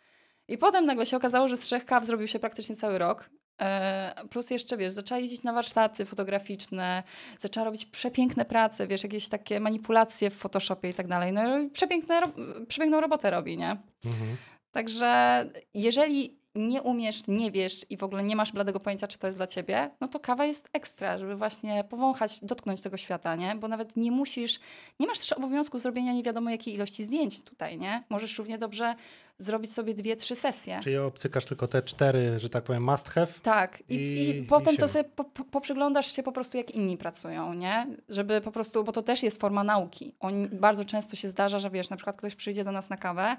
I potem nagle się okazało, że z trzech kaw zrobił się praktycznie cały rok. E, plus jeszcze, wiesz, zaczęła jeździć na warsztaty fotograficzne, zaczęła robić przepiękne prace, wiesz, jakieś takie manipulacje w Photoshopie i tak dalej. No i przepiękne, przepiękną robotę robi, nie? Mhm. Także jeżeli nie umiesz, nie wiesz i w ogóle nie masz bladego pojęcia, czy to jest dla ciebie, no to kawa jest ekstra, żeby właśnie powąchać, dotknąć tego świata, nie? Bo nawet nie musisz, nie masz też obowiązku zrobienia nie wiadomo jakiej ilości zdjęć tutaj, nie? Możesz równie dobrze zrobić sobie dwie, trzy sesje. Czyli obcykasz tylko te cztery, że tak powiem, must have. Tak. I, i, i potem i to sobie po, po, poprzyglądasz się po prostu, jak inni pracują, nie? Żeby po prostu, bo to też jest forma nauki. Oni, bardzo często się zdarza, że wiesz, na przykład ktoś przyjdzie do nas na kawę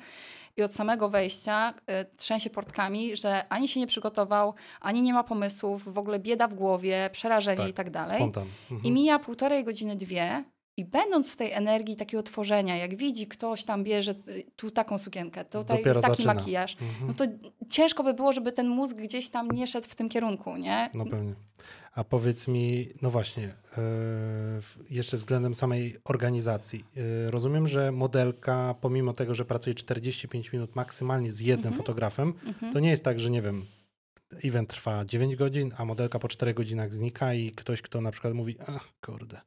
i od samego wejścia y, trzęsie portkami, że ani się nie przygotował, ani nie ma pomysłów, w ogóle bieda w głowie, przerażenie tak, i tak dalej. Spontan. Mhm. I mija półtorej godziny, dwie, i będąc w tej energii takiego tworzenia, jak widzi ktoś tam bierze tu taką sukienkę, tutaj Dopiero jest taki zaczyna. makijaż, mhm. no to ciężko by było, żeby ten mózg gdzieś tam nie szedł w tym kierunku, nie? No pewnie. A powiedz mi, no właśnie, yy, jeszcze względem samej organizacji. Yy, rozumiem, że modelka, pomimo tego, że pracuje 45 minut maksymalnie z jednym mhm. fotografem, mhm. to nie jest tak, że nie wiem, event trwa 9 godzin, a modelka po 4 godzinach znika i ktoś, kto na przykład mówi, ach, kurde,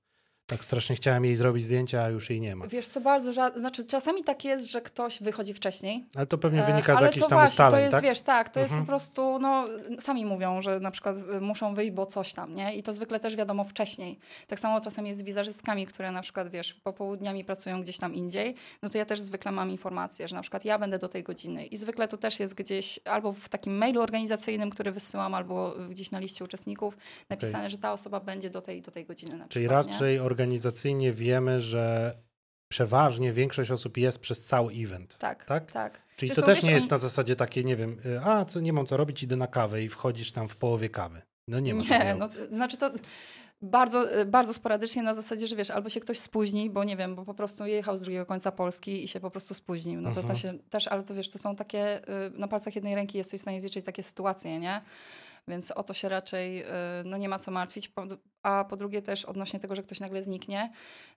tak strasznie chciałem jej zrobić zdjęcia, a już jej nie ma. Wiesz co, bardzo rzadko, znaczy czasami tak jest, że ktoś wychodzi wcześniej. Ale to pewnie wynika z jakichś tam właśnie, ustaleń, to jest, tak? wiesz, tak, to mhm. jest po prostu, no sami mówią, że na przykład y, muszą wyjść, bo coś tam, nie? I to zwykle też wiadomo wcześniej. Tak samo czasem jest z wizerzystkami, które na przykład, wiesz, popołudniami pracują gdzieś tam indziej, no to ja też zwykle mam informację, że na przykład ja będę do tej godziny i zwykle to też jest gdzieś albo w takim mailu organizacyjnym, który wysyłam, albo gdzieś na liście uczestników napisane, okay. że ta osoba będzie do tej, do tej godziny na Czyli przykład, raczej nie? Organizacyjnie wiemy, że przeważnie większość osób jest przez cały event. Tak, tak. tak. Czyli to, to też nie jest na zasadzie takie, nie wiem, y, a co, nie mam co robić, idę na kawę i wchodzisz tam w połowie kawy. No nie ma. Nie, no, znaczy to bardzo, y, bardzo sporadycznie na zasadzie, że wiesz, albo się ktoś spóźni, bo nie wiem, bo po prostu jechał z drugiego końca Polski i się po prostu spóźnił. No to, mhm. to się też, ale to wiesz, to są takie, y, na palcach jednej ręki jesteś w stanie zliczyć takie sytuacje, nie? Więc o to się raczej no, nie ma co martwić. A po drugie też odnośnie tego, że ktoś nagle zniknie,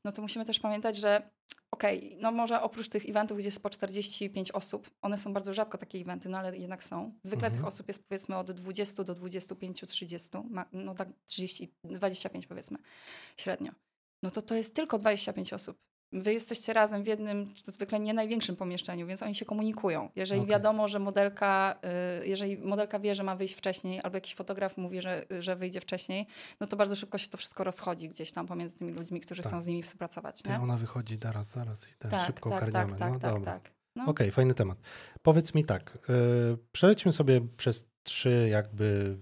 no to musimy też pamiętać, że okej, okay, no może oprócz tych eventów, gdzie jest po 45 osób, one są bardzo rzadko takie eventy, no ale jednak są. Zwykle mhm. tych osób jest powiedzmy od 20 do 25, 30, no tak 30, 25 powiedzmy średnio. No to to jest tylko 25 osób. Wy jesteście razem w jednym, zwykle nie największym pomieszczeniu, więc oni się komunikują. Jeżeli okay. wiadomo, że modelka, y, jeżeli modelka wie, że ma wyjść wcześniej, albo jakiś fotograf mówi, że, że wyjdzie wcześniej, no to bardzo szybko się to wszystko rozchodzi gdzieś tam pomiędzy tymi ludźmi, którzy tak. chcą z nimi współpracować. Nie? ona wychodzi zaraz, zaraz i tak, tak szybko tak, ogarniamy. Tak, tak, no, tak, tak. No. Okej, okay, fajny temat. Powiedz mi tak, yy, przelećmy sobie przez trzy jakby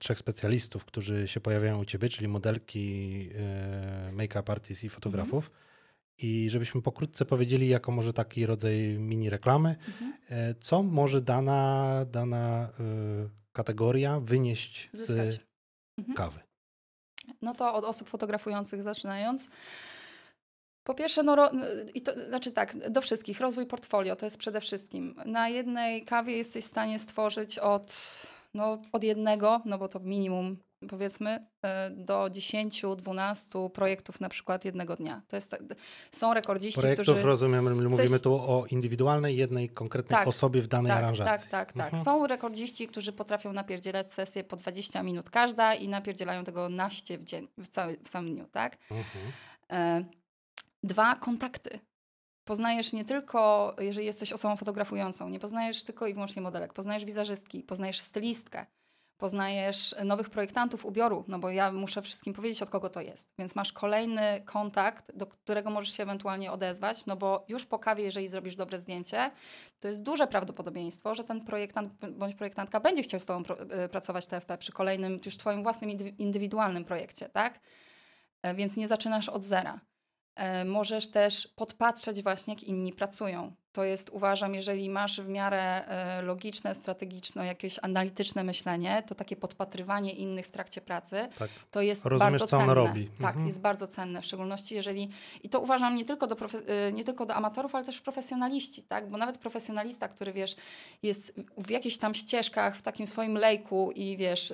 trzech specjalistów, którzy się pojawiają u ciebie, czyli modelki, e, make-up artist i fotografów. Mhm. I żebyśmy pokrótce powiedzieli, jako może taki rodzaj mini reklamy, mhm. E, co może dana, dana e, kategoria wynieść Zyskać. z mhm. kawy. No to od osób fotografujących zaczynając. Po pierwsze, no, ro, i to, znaczy tak, do wszystkich, rozwój portfolio to jest przede wszystkim. Na jednej kawie jesteś w stanie stworzyć od no, od jednego, no bo to minimum powiedzmy e, do 10-12 projektów na przykład jednego dnia. To jest, są rekordziści, Projektów, którzy... rozumiem, mówimy tu o indywidualnej, jednej konkretnej tak, osobie w danej tak, aranżacji. Tak, tak, tak. Mhm. Są rekordziści, którzy potrafią napierdzielać sesję po 20 minut każda i napierdzielają tego naście w dzień, w, cały, w samym dniu, tak? Mhm. E, dwa, kontakty poznajesz nie tylko, jeżeli jesteś osobą fotografującą, nie poznajesz tylko i wyłącznie modelek, poznajesz wizerzystki, poznajesz stylistkę, poznajesz nowych projektantów ubioru, no bo ja muszę wszystkim powiedzieć, od kogo to jest. Więc masz kolejny kontakt, do którego możesz się ewentualnie odezwać, no bo już po kawie, jeżeli zrobisz dobre zdjęcie, to jest duże prawdopodobieństwo, że ten projektant bądź projektantka będzie chciał z tobą y, pracować TFP przy kolejnym, już twoim własnym indywidualnym projekcie, tak? E, więc nie zaczynasz od zera. E, możesz też podpatrzeć właśnie, jak inni pracują. To jest, uważam, jeżeli masz w miarę e, logiczne, strategiczne, jakieś analityczne myślenie, to takie podpatrywanie innych w trakcie pracy, tak. to jest Rozumiesz, bardzo co cenne. robi. Tak, mhm. jest bardzo cenne, w szczególności jeżeli, i to uważam nie tylko, do e, nie tylko do amatorów, ale też profesjonaliści, tak? bo nawet profesjonalista, który wiesz, jest w jakichś tam ścieżkach, w takim swoim lejku i wiesz,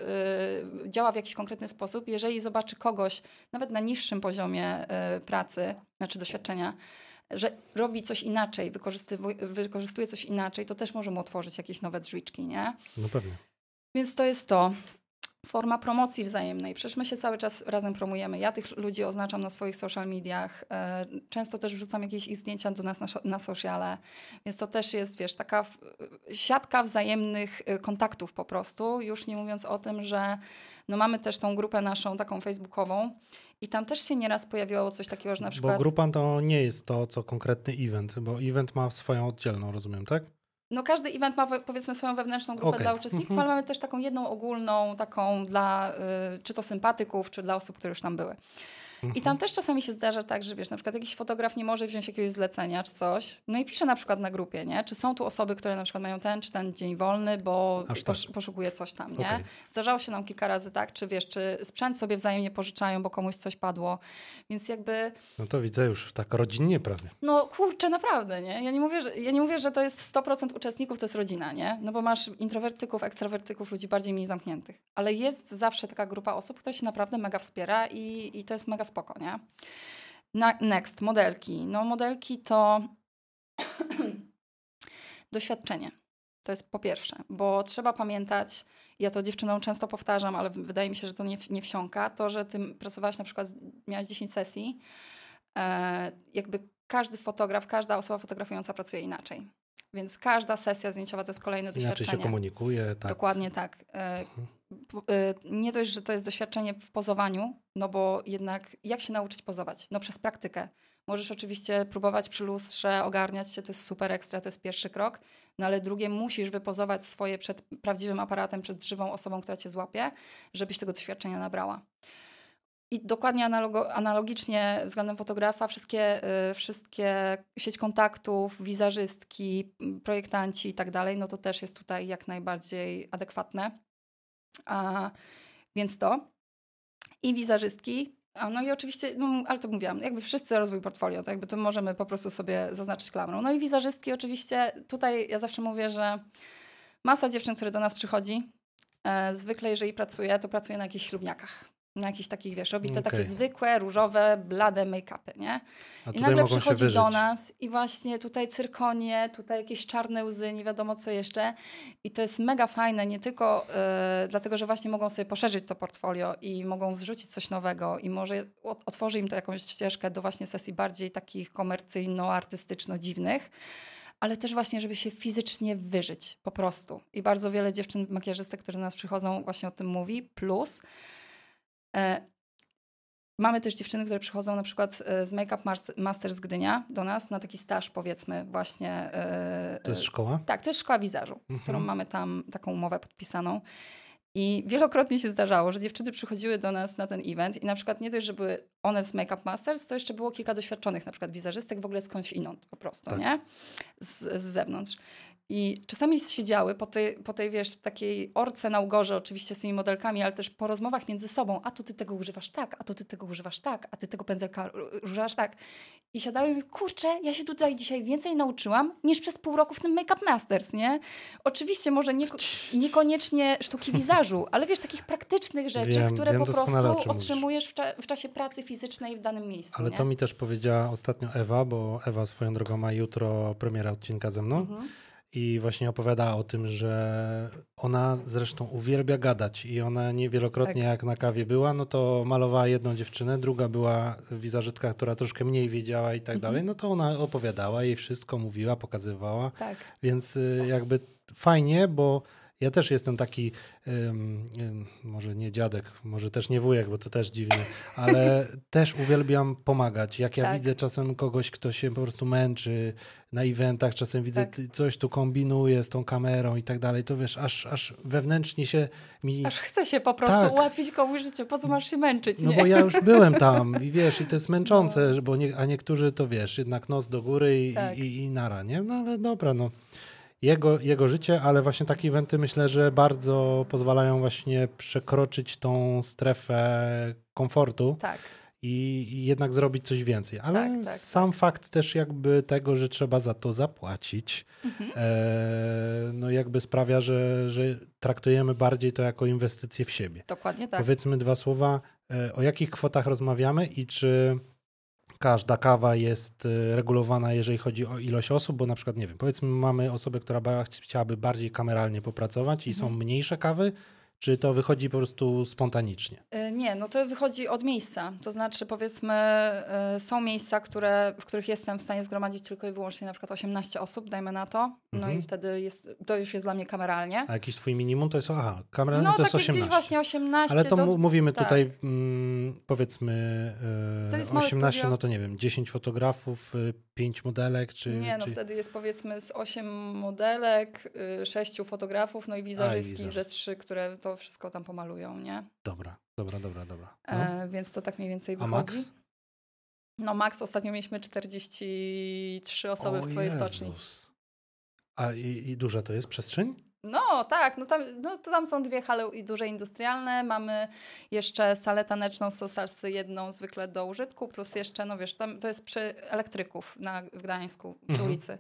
yy, działa w jakiś konkretny sposób, jeżeli zobaczy kogoś, nawet na niższym poziomie yy, pracy, znaczy doświadczenia, że robi coś inaczej, wykorzystuje coś inaczej, to też może mu otworzyć jakieś nowe drzwiczki, nie? No pewnie. Więc to jest to. Forma promocji wzajemnej. Przecież my się cały czas razem promujemy. Ja tych ludzi oznaczam na swoich social mediach. e, Często też wrzucam jakieś ich zdjęcia do nas na, na sociale. Więc to też jest, wiesz, taka siatka wzajemnych e, kontaktów po prostu. Już nie mówiąc o tym, że no mamy też tą grupę naszą taką facebookową i tam też się nieraz pojawiło coś takiego, że na Bo przykład... grupa to nie jest to, co konkretny event, bo event ma swoją oddzielną, rozumiem, tak? No każdy event ma powiedzmy swoją wewnętrzną grupę Okej. dla uczestników, Mhm. ale mamy też taką jedną ogólną, taką dla y, czy to sympatyków, czy dla osób, które już tam były. I Mhm. tam też czasami się zdarza tak, że wiesz, na przykład jakiś fotograf nie może wziąć jakiegoś zlecenia czy coś, no i pisze na przykład na grupie, nie? Czy są tu osoby, które na przykład mają ten czy ten dzień wolny, bo posz, tak. poszukuje coś tam, nie? Okej. Zdarzało się nam kilka razy tak, czy wiesz, czy sprzęt sobie wzajemnie pożyczają, bo komuś coś padło, więc jakby No to widzę już tak rodzinnie prawie. no kurczę, naprawdę, nie? Ja nie mówię, że, ja nie mówię, że to jest 100% uczestników, to jest rodzina, nie? No bo masz introwertyków, ekstrawertyków, ludzi bardziej mniej zamkniętych. Ale jest zawsze taka grupa osób, która się naprawdę mega wspiera i, i to jest mega spoko, nie? Next, modelki. No modelki to [clears throat] doświadczenie. To jest po pierwsze, bo trzeba pamiętać, ja to dziewczynom często powtarzam, ale wydaje mi się, że to nie, nie wsiąka, to, że ty pracowałaś na przykład, miałaś 10 sesji, e, jakby każdy fotograf, każda osoba fotografująca pracuje inaczej. Więc każda sesja zdjęciowa to jest kolejne Inaczej się doświadczenie. komunikuje, tak. Dokładnie tak. E, Mhm. E, Nie dość, że to jest doświadczenie w pozowaniu, no bo jednak jak się nauczyć pozować? No przez praktykę. Możesz oczywiście próbować przy lustrze, ogarniać się, to jest super ekstra, to jest pierwszy krok, no ale drugie, musisz wypozować swoje przed prawdziwym aparatem, przed żywą osobą, która cię złapie, żebyś tego doświadczenia nabrała. I dokładnie analogicznie względem fotografa, wszystkie, y, wszystkie sieć kontaktów, wizerzystki, projektanci i tak dalej, no to też jest tutaj jak najbardziej adekwatne. A, więc to. I wizerzystki. A, no i oczywiście, no, ale to mówiłam, jakby wszyscy rozwój portfolio, to jakby to możemy po prostu sobie zaznaczyć klamrą. No i wizerzystki oczywiście, tutaj ja zawsze mówię, że masa dziewczyn, które do nas przychodzi, e, zwykle jeżeli pracuje, to pracuje na jakichś ślubniakach. Na jakichś takich, wiesz, robi te takie Okej. zwykłe, różowe, blade make-upy, nie? I nagle przychodzi do nas i właśnie tutaj cyrkonie, tutaj jakieś czarne łzy, nie wiadomo co jeszcze. I to jest mega fajne, nie tylko e, dlatego, że właśnie mogą sobie poszerzyć to portfolio i mogą wrzucić coś nowego i może ot- otworzy im to jakąś ścieżkę do właśnie sesji bardziej takich komercyjno-artystyczno-dziwnych. Ale też właśnie, żeby się fizycznie wyżyć, po prostu. I bardzo wiele dziewczyn makijażystek, które do nas przychodzą, właśnie o tym mówi. Plus, Mamy też dziewczyny, które przychodzą na przykład e, z Makeup Mas- Master z Gdynia do nas na taki staż, powiedzmy, właśnie. e, To jest e, szkoła? tak, to jest szkoła wizażu, z Mhm. którą mamy tam taką umowę podpisaną. I wielokrotnie się zdarzało, że dziewczyny przychodziły do nas na ten event i na przykład nie dość, że były one z Makeup Masters, to jeszcze było kilka doświadczonych na przykład wizerzystek w ogóle skądś inąd po prostu, Tak. nie? Z, z zewnątrz. I czasami siedziały po tej, po tej, wiesz, takiej orce na ugorze oczywiście z tymi modelkami, ale też po rozmowach między sobą. A to ty tego używasz tak, a to ty tego używasz tak, a ty tego pędzelka używasz tak. I siadały i mówię, kurczę, ja się tutaj dzisiaj więcej nauczyłam niż przez pół roku w tym Make Up Masters, nie? Oczywiście może nieko niekoniecznie sztuki wizażu, ale wiesz, takich praktycznych rzeczy, Wiem, które wiem po prostu otrzymujesz w, cza w czasie pracy fizycznej w danym miejscu, Ale nie? to mi też powiedziała ostatnio Ewa, bo Ewa swoją drogą ma jutro premierę odcinka ze mną. Mhm. I właśnie opowiadała o tym, że ona zresztą uwielbia gadać i ona niewielokrotnie Tak. jak na kawie była, no to malowała jedną dziewczynę, druga była wizerzystka, która troszkę mniej wiedziała i tak Mhm. dalej, no to ona opowiadała jej wszystko, mówiła, pokazywała, Tak. więc y, jakby fajnie, bo ja też jestem taki, ym, może nie dziadek, może też nie wujek, bo to też dziwnie, ale [laughs] też uwielbiam pomagać. Jak ja Tak. widzę czasem kogoś, kto się po prostu męczy na eventach, czasem widzę Tak. coś tu kombinuje z tą kamerą i tak dalej, to wiesz, aż, aż wewnętrznie się mi... Aż chce się po prostu Tak. ułatwić komuś życie, po co masz się męczyć, No nie? bo ja już byłem [laughs] tam i wiesz, i to jest męczące, No. bo nie, a niektórzy to wiesz, jednak nos do góry i, Tak. i, i nara, nie? No ale dobra, no. Jego, jego życie, ale właśnie takie eventy myślę, że bardzo pozwalają właśnie przekroczyć tą strefę komfortu Tak, i, i jednak zrobić coś więcej. Ale Tak, tak, sam fakt też jakby tego, że trzeba za to zapłacić, Mhm. e, no jakby sprawia, że, że traktujemy bardziej to jako inwestycję w siebie. dokładnie tak. Powiedzmy dwa słowa, e, o jakich kwotach rozmawiamy i czy każda kawa jest y, regulowana, jeżeli chodzi o ilość osób, bo na przykład, nie wiem, powiedzmy mamy osobę, która chciałaby bardziej kameralnie popracować i są Mhm. mniejsze kawy, czy to wychodzi po prostu spontanicznie? Y, Nie, no to wychodzi od miejsca. To znaczy, powiedzmy, y, są miejsca, które, w których jestem w stanie zgromadzić tylko i wyłącznie na przykład 18 osób, dajmy na to. No Mhm. i wtedy jest, to już jest dla mnie kameralnie. A jakiś twój minimum to jest, aha, kameralnie No to jest takie 18. gdzieś właśnie 18 Ale to do... mówimy tak. tutaj, mm, powiedzmy, Wtedy e, jest małe 18, studio. no to nie wiem, 10 fotografów, 5 modelek, czy... Nie, no czy... wtedy jest powiedzmy z 8 modelek, 6 fotografów, no i wizerzystki ze wizerzystki. 3, które to wszystko tam pomalują, nie? Dobra, dobra, dobra, dobra. No. E, więc to tak mniej więcej A wychodzi. Max? No max ostatnio mieliśmy 43 osoby w O twojej stoczni. Jezus. A i, i duża to jest przestrzeń? No tak, no tam, no, to tam są dwie hale i duże industrialne. Mamy jeszcze salę taneczną z salsy jedną zwykle do użytku, plus jeszcze, no wiesz, tam to jest przy elektryków na, w Gdańsku, przy Mhm. ulicy.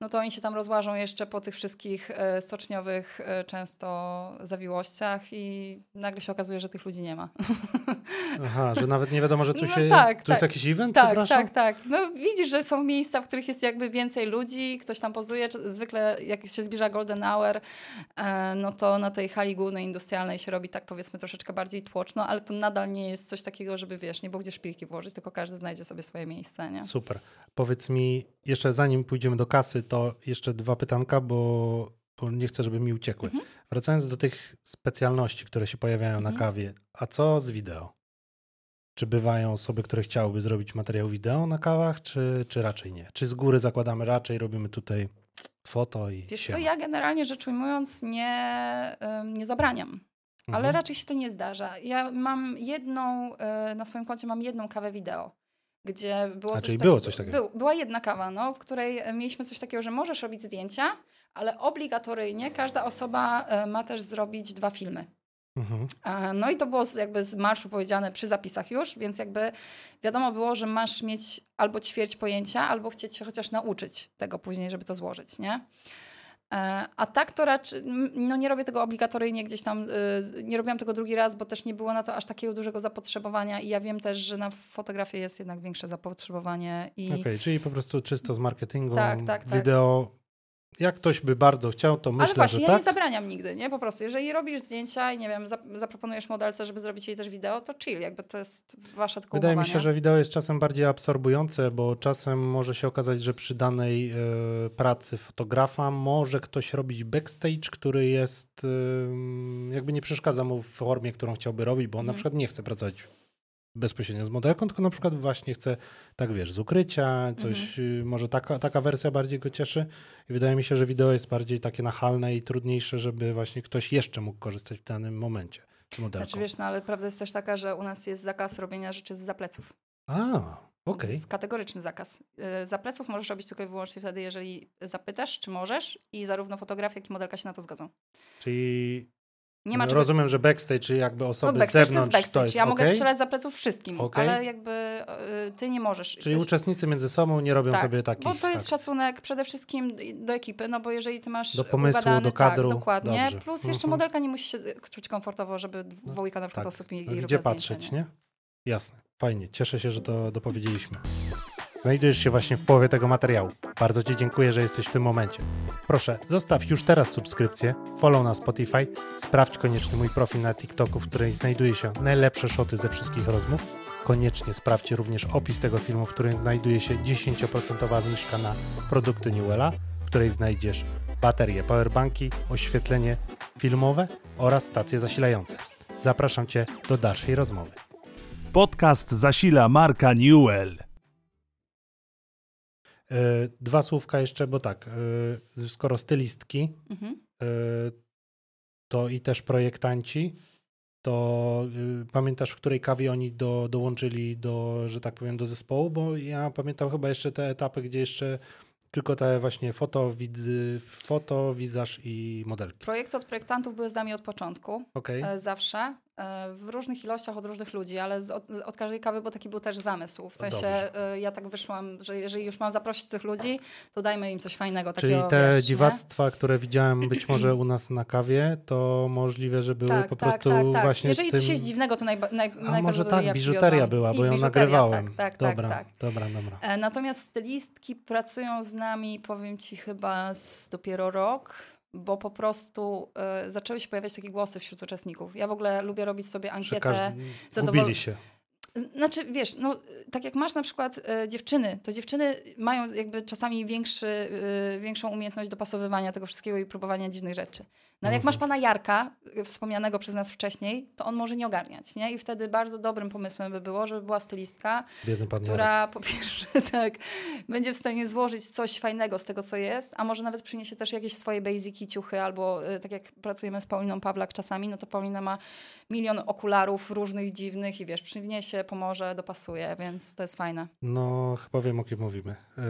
No to oni się tam rozłażą jeszcze po tych wszystkich e, stoczniowych e, często zawiłościach i nagle się okazuje, że tych ludzi nie ma. [laughs] Aha, że nawet nie wiadomo, że tu No się... tak, tu jest tak. jakiś event, Tak, przepraszam? tak, tak. No widzisz, że są miejsca, w których jest jakby więcej ludzi, ktoś tam pozuje. Zwykle jak się zbliża Golden Hour, e, no to na tej hali głównej industrialnej się robi tak powiedzmy troszeczkę bardziej tłoczno, ale to nadal nie jest coś takiego, żeby wiesz, nie było gdzie szpilki włożyć, tylko każdy znajdzie sobie swoje miejsce, nie? Super. Powiedz mi, jeszcze zanim pójdziemy do kasy, to jeszcze dwa pytanka, bo, bo nie chcę, żeby mi uciekły. Mhm. Wracając do tych specjalności, które się pojawiają Mhm. na kawie, a co z wideo? Czy bywają osoby, które chciałyby zrobić materiał wideo na kawach, czy, czy raczej nie? Czy z góry zakładamy raczej, robimy tutaj foto i Wiesz siema? co, ja generalnie rzecz ujmując nie, nie zabraniam. Ale Mhm. raczej się to nie zdarza. Ja mam jedną, e, na swoim koncie mam jedną kawę wideo, gdzie było A, coś takiego. było coś takiego. Był, była jedna kawa, no, w której e, mieliśmy coś takiego, że możesz robić zdjęcia, ale obligatoryjnie każda osoba e, ma też zrobić dwa filmy. Mhm. E, No i to było jakby z marszu powiedziane przy zapisach już, więc jakby wiadomo było, że masz mieć albo ćwierć pojęcia, albo chcieć się chociaż nauczyć tego później, żeby to złożyć, nie? E, A tak to raczej, no nie robię tego obligatoryjnie gdzieś tam, y, nie robiłam tego drugi raz, bo też nie było na to aż takiego dużego zapotrzebowania i ja wiem też, że na fotografię jest jednak większe zapotrzebowanie i Okej, czyli po prostu czysto z marketingu, Tak, tak, tak. wideo. Jak ktoś by bardzo chciał, to myślę, Ale właśnie, że ja tak. nie zabraniam nigdy, nie? Po prostu, jeżeli robisz zdjęcia i nie wiem, zap- zaproponujesz modelce, żeby zrobić jej też wideo, to chill, jakby to jest wasza tylko Wydaje mi się, nie? że wideo jest czasem bardziej absorbujące, bo czasem może się okazać, że przy danej e, pracy fotografa może ktoś robić backstage, który jest e, jakby nie przeszkadza mu w formie, którą chciałby robić, bo on na Mhm. przykład nie chce pracować bezpośrednio z modelką, tylko na przykład właśnie chce, tak wiesz, z ukrycia, coś, Mhm. y, może taka, taka wersja bardziej go cieszy. I wydaje mi się, że wideo jest bardziej takie nachalne i trudniejsze, żeby właśnie ktoś jeszcze mógł korzystać w danym momencie z modelką. Znaczy wiesz, no ale prawda jest też taka, że u nas jest zakaz robienia rzeczy z zapleców. A, To okej. jest kategoryczny zakaz. Y, Zapleców możesz robić tylko i wyłącznie wtedy, jeżeli zapytasz, czy możesz i zarówno fotograf, jak i modelka się na to zgodzą. Czyli Nie ma czegoś... rozumiem, że backstage, jakby No osoby z backstage to jest zewnątrz backstage. to jest ja mogę okej? strzelać za pleców wszystkim, Okej. ale jakby y, ty nie możesz. Czyli Jesteś- uczestnicy między sobą nie robią tak, sobie takich... Bo to jest tak. szacunek przede wszystkim do ekipy, no bo jeżeli ty masz Do pomysłu, ugadany, do kadru. Tak, dokładnie. Dobrze. Plus jeszcze Mhm. modelka nie musi się czuć komfortowo, żeby dwójka na przykład tak. osób mieli No, jej Gdzie robiła patrzeć, zdjęcia, nie? Jasne, fajnie. Cieszę się, że to dopowiedzieliśmy. Znajdujesz się właśnie w połowie tego materiału. Bardzo Ci dziękuję, że jesteś w tym momencie. Proszę, zostaw już teraz subskrypcję, follow na Spotify, sprawdź koniecznie mój profil na TikToku, w której znajduje się najlepsze szoty ze wszystkich rozmów. Koniecznie sprawdźcie również opis tego filmu, w którym znajduje się 10% zniżka na produkty Newella, w której znajdziesz baterie, powerbanki, oświetlenie filmowe oraz stacje zasilające. Zapraszam Cię do dalszej rozmowy. Podcast zasila marka Newell. E, Dwa słówka jeszcze, bo tak, e, skoro stylistki, Mhm. e, to i też projektanci, to pamiętasz, w której kawie oni do, dołączyli do, że tak powiem, do zespołu? Bo ja pamiętam chyba jeszcze te etapy, gdzie jeszcze tylko te właśnie foto, wid, foto wizaż i modelki. Projekty od projektantów były z nami od początku, e, zawsze. E, w różnych ilościach od różnych ludzi, ale z, od, od, każdej kawy, bo taki był też zamysł. W sensie Dobrze. ja tak wyszłam, że jeżeli już mam zaprosić tych ludzi, to dajmy im coś fajnego. Czyli takiego, te wiesz, dziwactwa, nie? które widziałem być może u nas na kawie, to możliwe, że były tak, po tak, prostu tak, tak. właśnie Jeżeli tym... coś jest dziwnego, to najba, naj, A może tak, biżuteria była, bo ją nagrywałem. Tak, tak, dobra, tak, tak. dobra, dobra. E, natomiast stylistki pracują z nami, powiem Ci, chyba z dopiero rok bo po prostu y, zaczęły się pojawiać takie głosy wśród uczestników. Ja w ogóle lubię robić sobie ankietę. Zadowol... się. Znaczy, wiesz, no, tak jak masz na przykład y, dziewczyny, to dziewczyny mają jakby czasami większy, y, większą umiejętność dopasowywania tego wszystkiego i próbowania dziwnych rzeczy. No ale jak masz pana Jarka, y, wspomnianego przez nas wcześniej, to on może nie ogarniać, nie? I wtedy bardzo dobrym pomysłem by było, żeby była stylistka, która Jarek. po pierwsze [laughs] tak, będzie w stanie złożyć coś fajnego z tego, co jest, a może nawet przyniesie też jakieś swoje basiki, ciuchy, albo y, tak jak pracujemy z Pauliną Pawlak czasami, no to Paulina ma milion okularów różnych, dziwnych i wiesz, przyniesie, pomoże, dopasuje, więc to jest fajne. No, chyba wiem, o kim mówimy. Yy,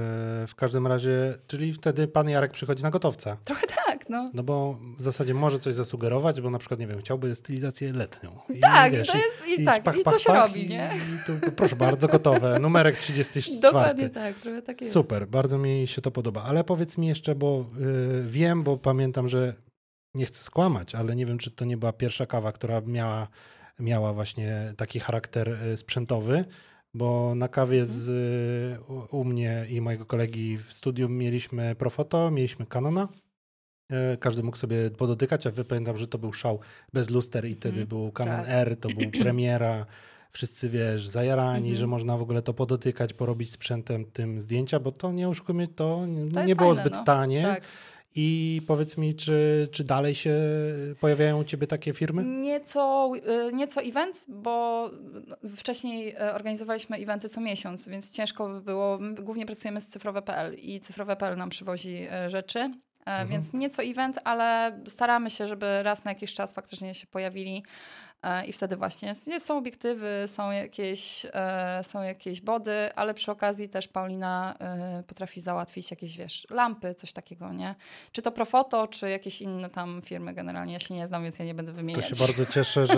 w każdym razie, czyli wtedy pan Jarek przychodzi na gotowca. Trochę tak, no. No bo w zasadzie może coś zasugerować, bo na przykład, nie wiem, chciałby stylizację letnią. I, tak, wiesz, i to jest, i, i tak, pach, i to się pach, robi, nie? I, tu, proszę bardzo, gotowe. Numerek 34. Dokładnie tak, trochę tak jest. Super, bardzo mi się to podoba. Ale powiedz mi jeszcze, bo yy, wiem, bo pamiętam, że nie chcę skłamać, ale nie wiem, czy to nie była pierwsza kawa, która miała, miała właśnie taki charakter y, sprzętowy, bo na kawie z, y, u mnie i mojego kolegi w studiu mieliśmy Profoto, mieliśmy Canona. Y, każdy mógł sobie podotykać, a pamiętam, że to był szał bez luster i wtedy mm, był Canon tak. R, to był [clears throat] premiera. Wszyscy wiesz, zajarani, mm -hmm. że można w ogóle to podotykać, porobić sprzętem tym zdjęcia, bo to nie oszukujmy, to, to nie było fajne, zbyt no. tanie. Tak. I powiedz mi, czy, czy dalej się pojawiają u Ciebie takie firmy? Nieco, y, nieco event, bo wcześniej y, organizowaliśmy eventy co miesiąc, więc ciężko by było. My głównie pracujemy z cyfrowe.pl i cyfrowe.pl nam przywozi y, rzeczy. Mhm. Więc nieco event, ale staramy się, żeby raz na jakiś czas faktycznie się pojawili i wtedy właśnie są obiektywy, są jakieś, e, są jakieś body, ale przy okazji też Paulina e, potrafi załatwić jakieś, wiesz, lampy, coś takiego, nie? Czy to Profoto, czy jakieś inne tam firmy generalnie, ja się nie znam, więc ja nie będę wymieniać. To się bardzo cieszę, że,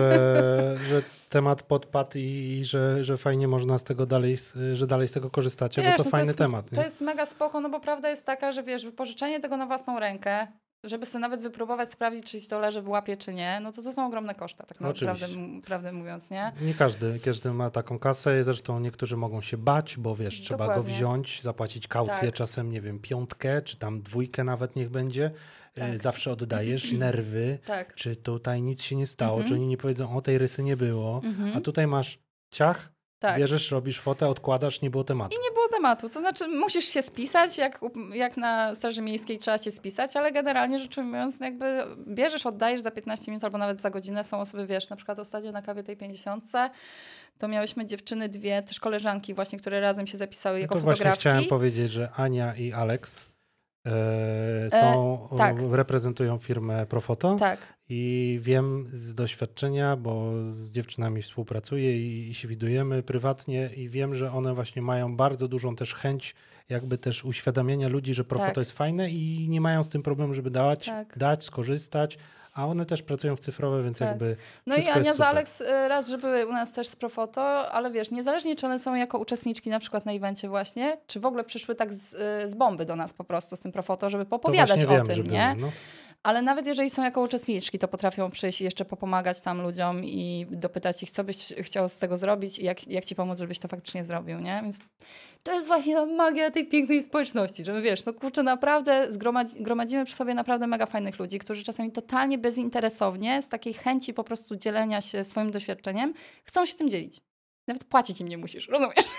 [laughs] że temat podpadł i, i że, że fajnie można z tego dalej, że dalej z tego korzystacie, wiesz, bo to no fajny jest, temat. Nie? To jest mega spoko, no bo prawda jest taka, że wiesz, wypożyczenie tego na własną rękę, żeby sobie nawet wypróbować, sprawdzić, czy to leży w łapie, czy nie, no to to są ogromne koszta, tak naprawdę prawdę mówiąc, nie? Nie każdy, każdy ma taką kasę, zresztą niektórzy mogą się bać, bo wiesz, trzeba Dokładnie. go wziąć, zapłacić kaucję, tak. czasem, nie wiem, piątkę, czy tam dwójkę nawet niech będzie, e, tak. zawsze oddajesz [clears throat] nerwy, tak. czy tutaj nic się nie stało, mhm. czy oni nie powiedzą, o tej rysy nie było, mhm. a tutaj masz ciach, tak. Bierzesz, robisz fotę, odkładasz, nie było tematu. I nie było tematu. To znaczy, musisz się spisać, jak, jak na Straży Miejskiej trzeba się spisać, ale generalnie rzecz ujmując, jakby bierzesz, oddajesz za 15 minut albo nawet za godzinę. Są osoby, wiesz, na przykład ostatnio na kawie tej 50 to miałyśmy dziewczyny dwie, też koleżanki właśnie, które razem się zapisały no jako to fotografki. Właśnie chciałem powiedzieć, że Ania i Alex e, są, e, tak. reprezentują firmę Profoto. Tak. I wiem z doświadczenia, bo z dziewczynami współpracuję i, i się widujemy prywatnie i wiem, że one właśnie mają bardzo dużą też chęć jakby też uświadamiania ludzi, że Profoto tak. jest fajne i nie mają z tym problemu, żeby dać, tak. dać skorzystać, a one też pracują w cyfrowe, więc tak. jakby. No i Ania Alex y, raz, że były u nas też z Profoto, ale wiesz, niezależnie czy one są jako uczestniczki na przykład na evencie właśnie, czy w ogóle przyszły tak z, y, z bomby do nas po prostu z tym Profoto, żeby popowiadać o wiem, tym, nie? Były, no. Ale nawet jeżeli są jako uczestniczki, to potrafią przyjść i jeszcze popomagać tam ludziom i dopytać ich, co byś chciał z tego zrobić i jak, jak ci pomóc, żebyś to faktycznie zrobił, nie? Więc to jest właśnie ta magia tej pięknej społeczności, że wiesz, no kurczę, naprawdę zgromadzi, gromadzimy przy sobie naprawdę mega fajnych ludzi, którzy czasami totalnie bezinteresownie, z takiej chęci po prostu dzielenia się swoim doświadczeniem, chcą się tym dzielić. Nawet płacić im nie musisz, rozumiesz? [laughs]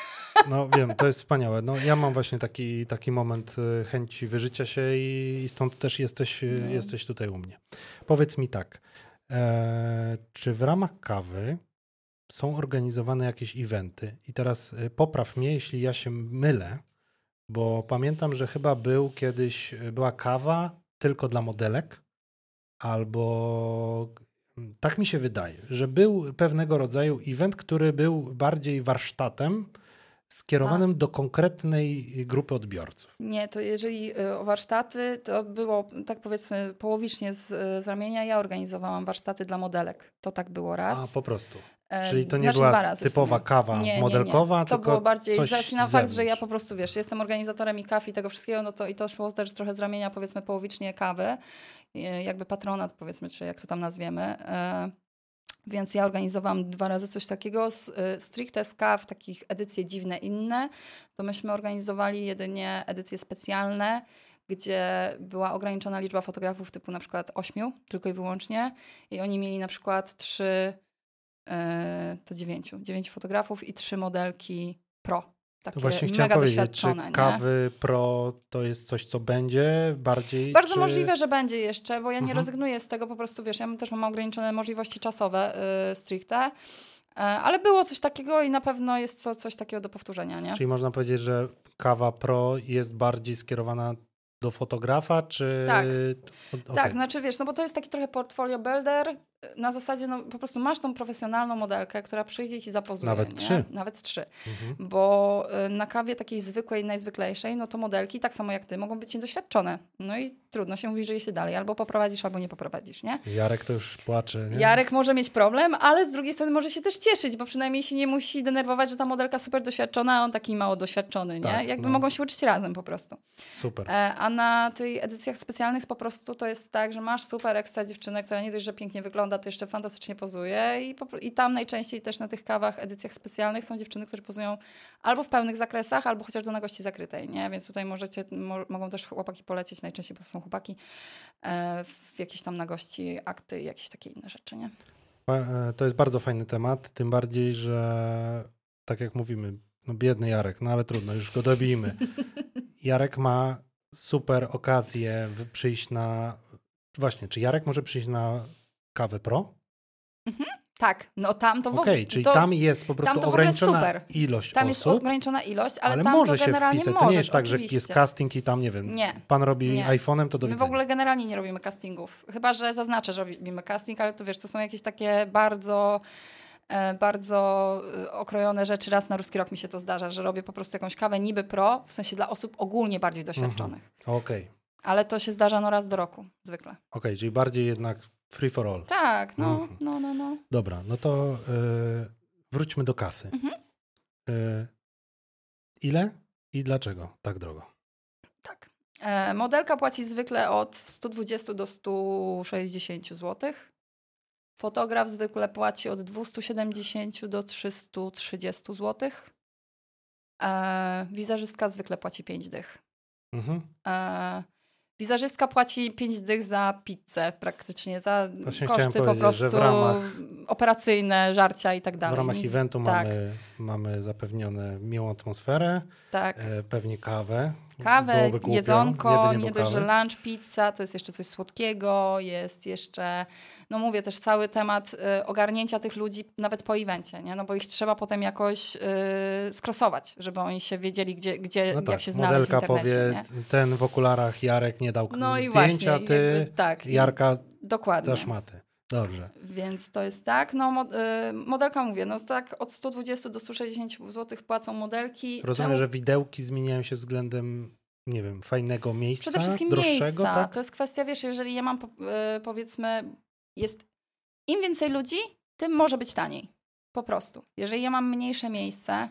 No wiem, to jest wspaniałe. No, ja mam właśnie taki, taki moment y, chęci wyżycia się i stąd też jesteś, y, no. jesteś tutaj u mnie. Powiedz mi tak, e, czy w ramach kawy są organizowane jakieś eventy? I teraz y, popraw mnie, jeśli ja się mylę, bo pamiętam, że chyba był kiedyś, była kawa tylko dla modelek, albo tak mi się wydaje, że był pewnego rodzaju event, który był bardziej warsztatem, skierowanym do konkretnej grupy odbiorców. Nie, to jeżeli y, o warsztaty, to było tak powiedzmy połowicznie z, z ramienia. Ja organizowałam warsztaty dla modelek. To tak było raz. A po prostu. E, Czyli to nie znaczy była typowa kawa Nie, nie, nie. modelkowa, To tylko było bardziej coś z na fakt, że ja po prostu, wiesz, jestem organizatorem i kaw i tego wszystkiego, no to i to szło też trochę z ramienia, powiedzmy, połowicznie kawy, e, jakby patronat, powiedzmy, czy jak to tam nazwiemy. E, Więc ja organizowałam dwa razy coś takiego. Z, y, stricte z kaw, takich edycje dziwne, inne, to myśmy organizowali jedynie edycje specjalne, gdzie była ograniczona liczba fotografów, typu na przykład ośmiu, tylko i wyłącznie. I oni mieli na przykład trzy, e, to dziewięciu, dziewięciu fotografów i trzy modelki pro. Takie To właśnie chciałem mega powiedzieć, czy doświadczone. nie? kawy pro to jest coś, co będzie bardziej? Bardzo czy... możliwe, że będzie jeszcze, bo ja nie Mhm. rezygnuję z tego po prostu, wiesz, ja też mam ograniczone możliwości czasowe y, stricte, e, ale było coś takiego i na pewno jest to coś takiego do powtórzenia, nie? Czyli można powiedzieć, że kawa pro jest bardziej skierowana do fotografa, czy... Tak. O- Tak, znaczy wiesz, no bo to jest taki trochę portfolio builder. Na zasadzie, no po prostu masz tą profesjonalną modelkę, która przyjdzie i ci zapozuje. Nawet nie? trzy. Nawet trzy. Mhm. Bo y, na kawie takiej zwykłej, najzwyklejszej, no to modelki, tak samo jak ty, mogą być niedoświadczone. No i trudno się mówi, że się dalej. Albo poprowadzisz, albo nie poprowadzisz, nie? Jarek to już płacze, nie? Jarek może mieć problem, ale z drugiej strony może się też cieszyć, bo przynajmniej się nie musi denerwować, że ta modelka super doświadczona, a on taki mało doświadczony, nie? Tak, Jakby no. mogą się uczyć razem po prostu. Super. E, a na tej edycjach specjalnych po prostu to jest tak, że masz super ekstra dziewczynę, która nie dość, że pięknie wygląda, to jeszcze fantastycznie pozuje i, i tam najczęściej też na tych kawach, edycjach specjalnych są dziewczyny, które pozują albo w pełnych zakresach, albo chociaż do nagości zakrytej, nie? Więc tutaj możecie, mo, mogą też chłopaki polecieć, najczęściej bo to są chłopaki, e, w jakieś tam nagości, akty i jakieś takie inne rzeczy, nie? Fa- e, To jest bardzo fajny temat, tym bardziej, że tak jak mówimy, no biedny Jarek, no ale trudno, już go dobijmy. [laughs] Jarek ma super okazję przyjść na... Właśnie, czy Jarek może przyjść na kawę pro? Tak, no tam to w Okej, ogóle... czyli to, tam jest po prostu ogóle ograniczona ilość tam jest osób, ograniczona ilość, ale, ale tam może to się generalnie wpisać. możesz, to nie jest tak, że oczywiście. jest casting i tam, nie wiem, Nie. pan robi Nie. iPhone'em, to do My w ogóle generalnie nie robimy castingów. Chyba, że zaznaczę, że robimy casting, ale to wiesz, to są jakieś takie bardzo, e, bardzo e, okrojone rzeczy. Raz na ruski rok mi się to zdarza, że robię po prostu jakąś kawę niby pro, w sensie dla osób ogólnie bardziej doświadczonych. Okej, Ale to się zdarza no raz do roku, zwykle. okej, czyli bardziej jednak free for all. Tak, no, Mhm. no, no, no. Dobra, no to y, wróćmy do kasy. Mhm. Y, ile i dlaczego tak drogo? Tak. E, modelka płaci zwykle od 120 do 160 zł. Fotograf zwykle płaci od 270 do 330 zł. E, wizerzystka zwykle płaci 5 dych. Mhm. E, wizerzystka płaci 5 dych za pizzę praktycznie, za Właśnie koszty po prostu operacyjne, żarcia i tak dalej. w ramach Nic- eventu tak, mamy, mamy zapewnione miłą atmosferę, tak. e, pewnie kawę. Kawę, jedzonko, nie, dość, że lunch, pizza, to jest jeszcze coś słodkiego, jest jeszcze, no mówię też cały temat y, ogarnięcia tych ludzi nawet po evencie, nie? no bo ich trzeba potem jakoś y, skrosować, żeby oni się wiedzieli, gdzie, gdzie No jak tak, się znaleźć w internecie. powie, nie? ten w okularach Jarek nie dał No i zdjęcia, właśnie, ty jakby tak, i- Jarka Dokładnie. za szmaty. Dobrze. Więc to jest tak. No, y, modelka mówię, no tak od 120 do 160 zł płacą modelki. Rozumiem, Czemu? że widełki zmieniają się względem, nie wiem, fajnego miejsca, Przede wszystkim droższego, miejsca. tak? To jest kwestia, wiesz, jeżeli ja mam y, powiedzmy, jest im więcej ludzi, tym może być taniej. Po prostu. Jeżeli ja mam mniejsze miejsce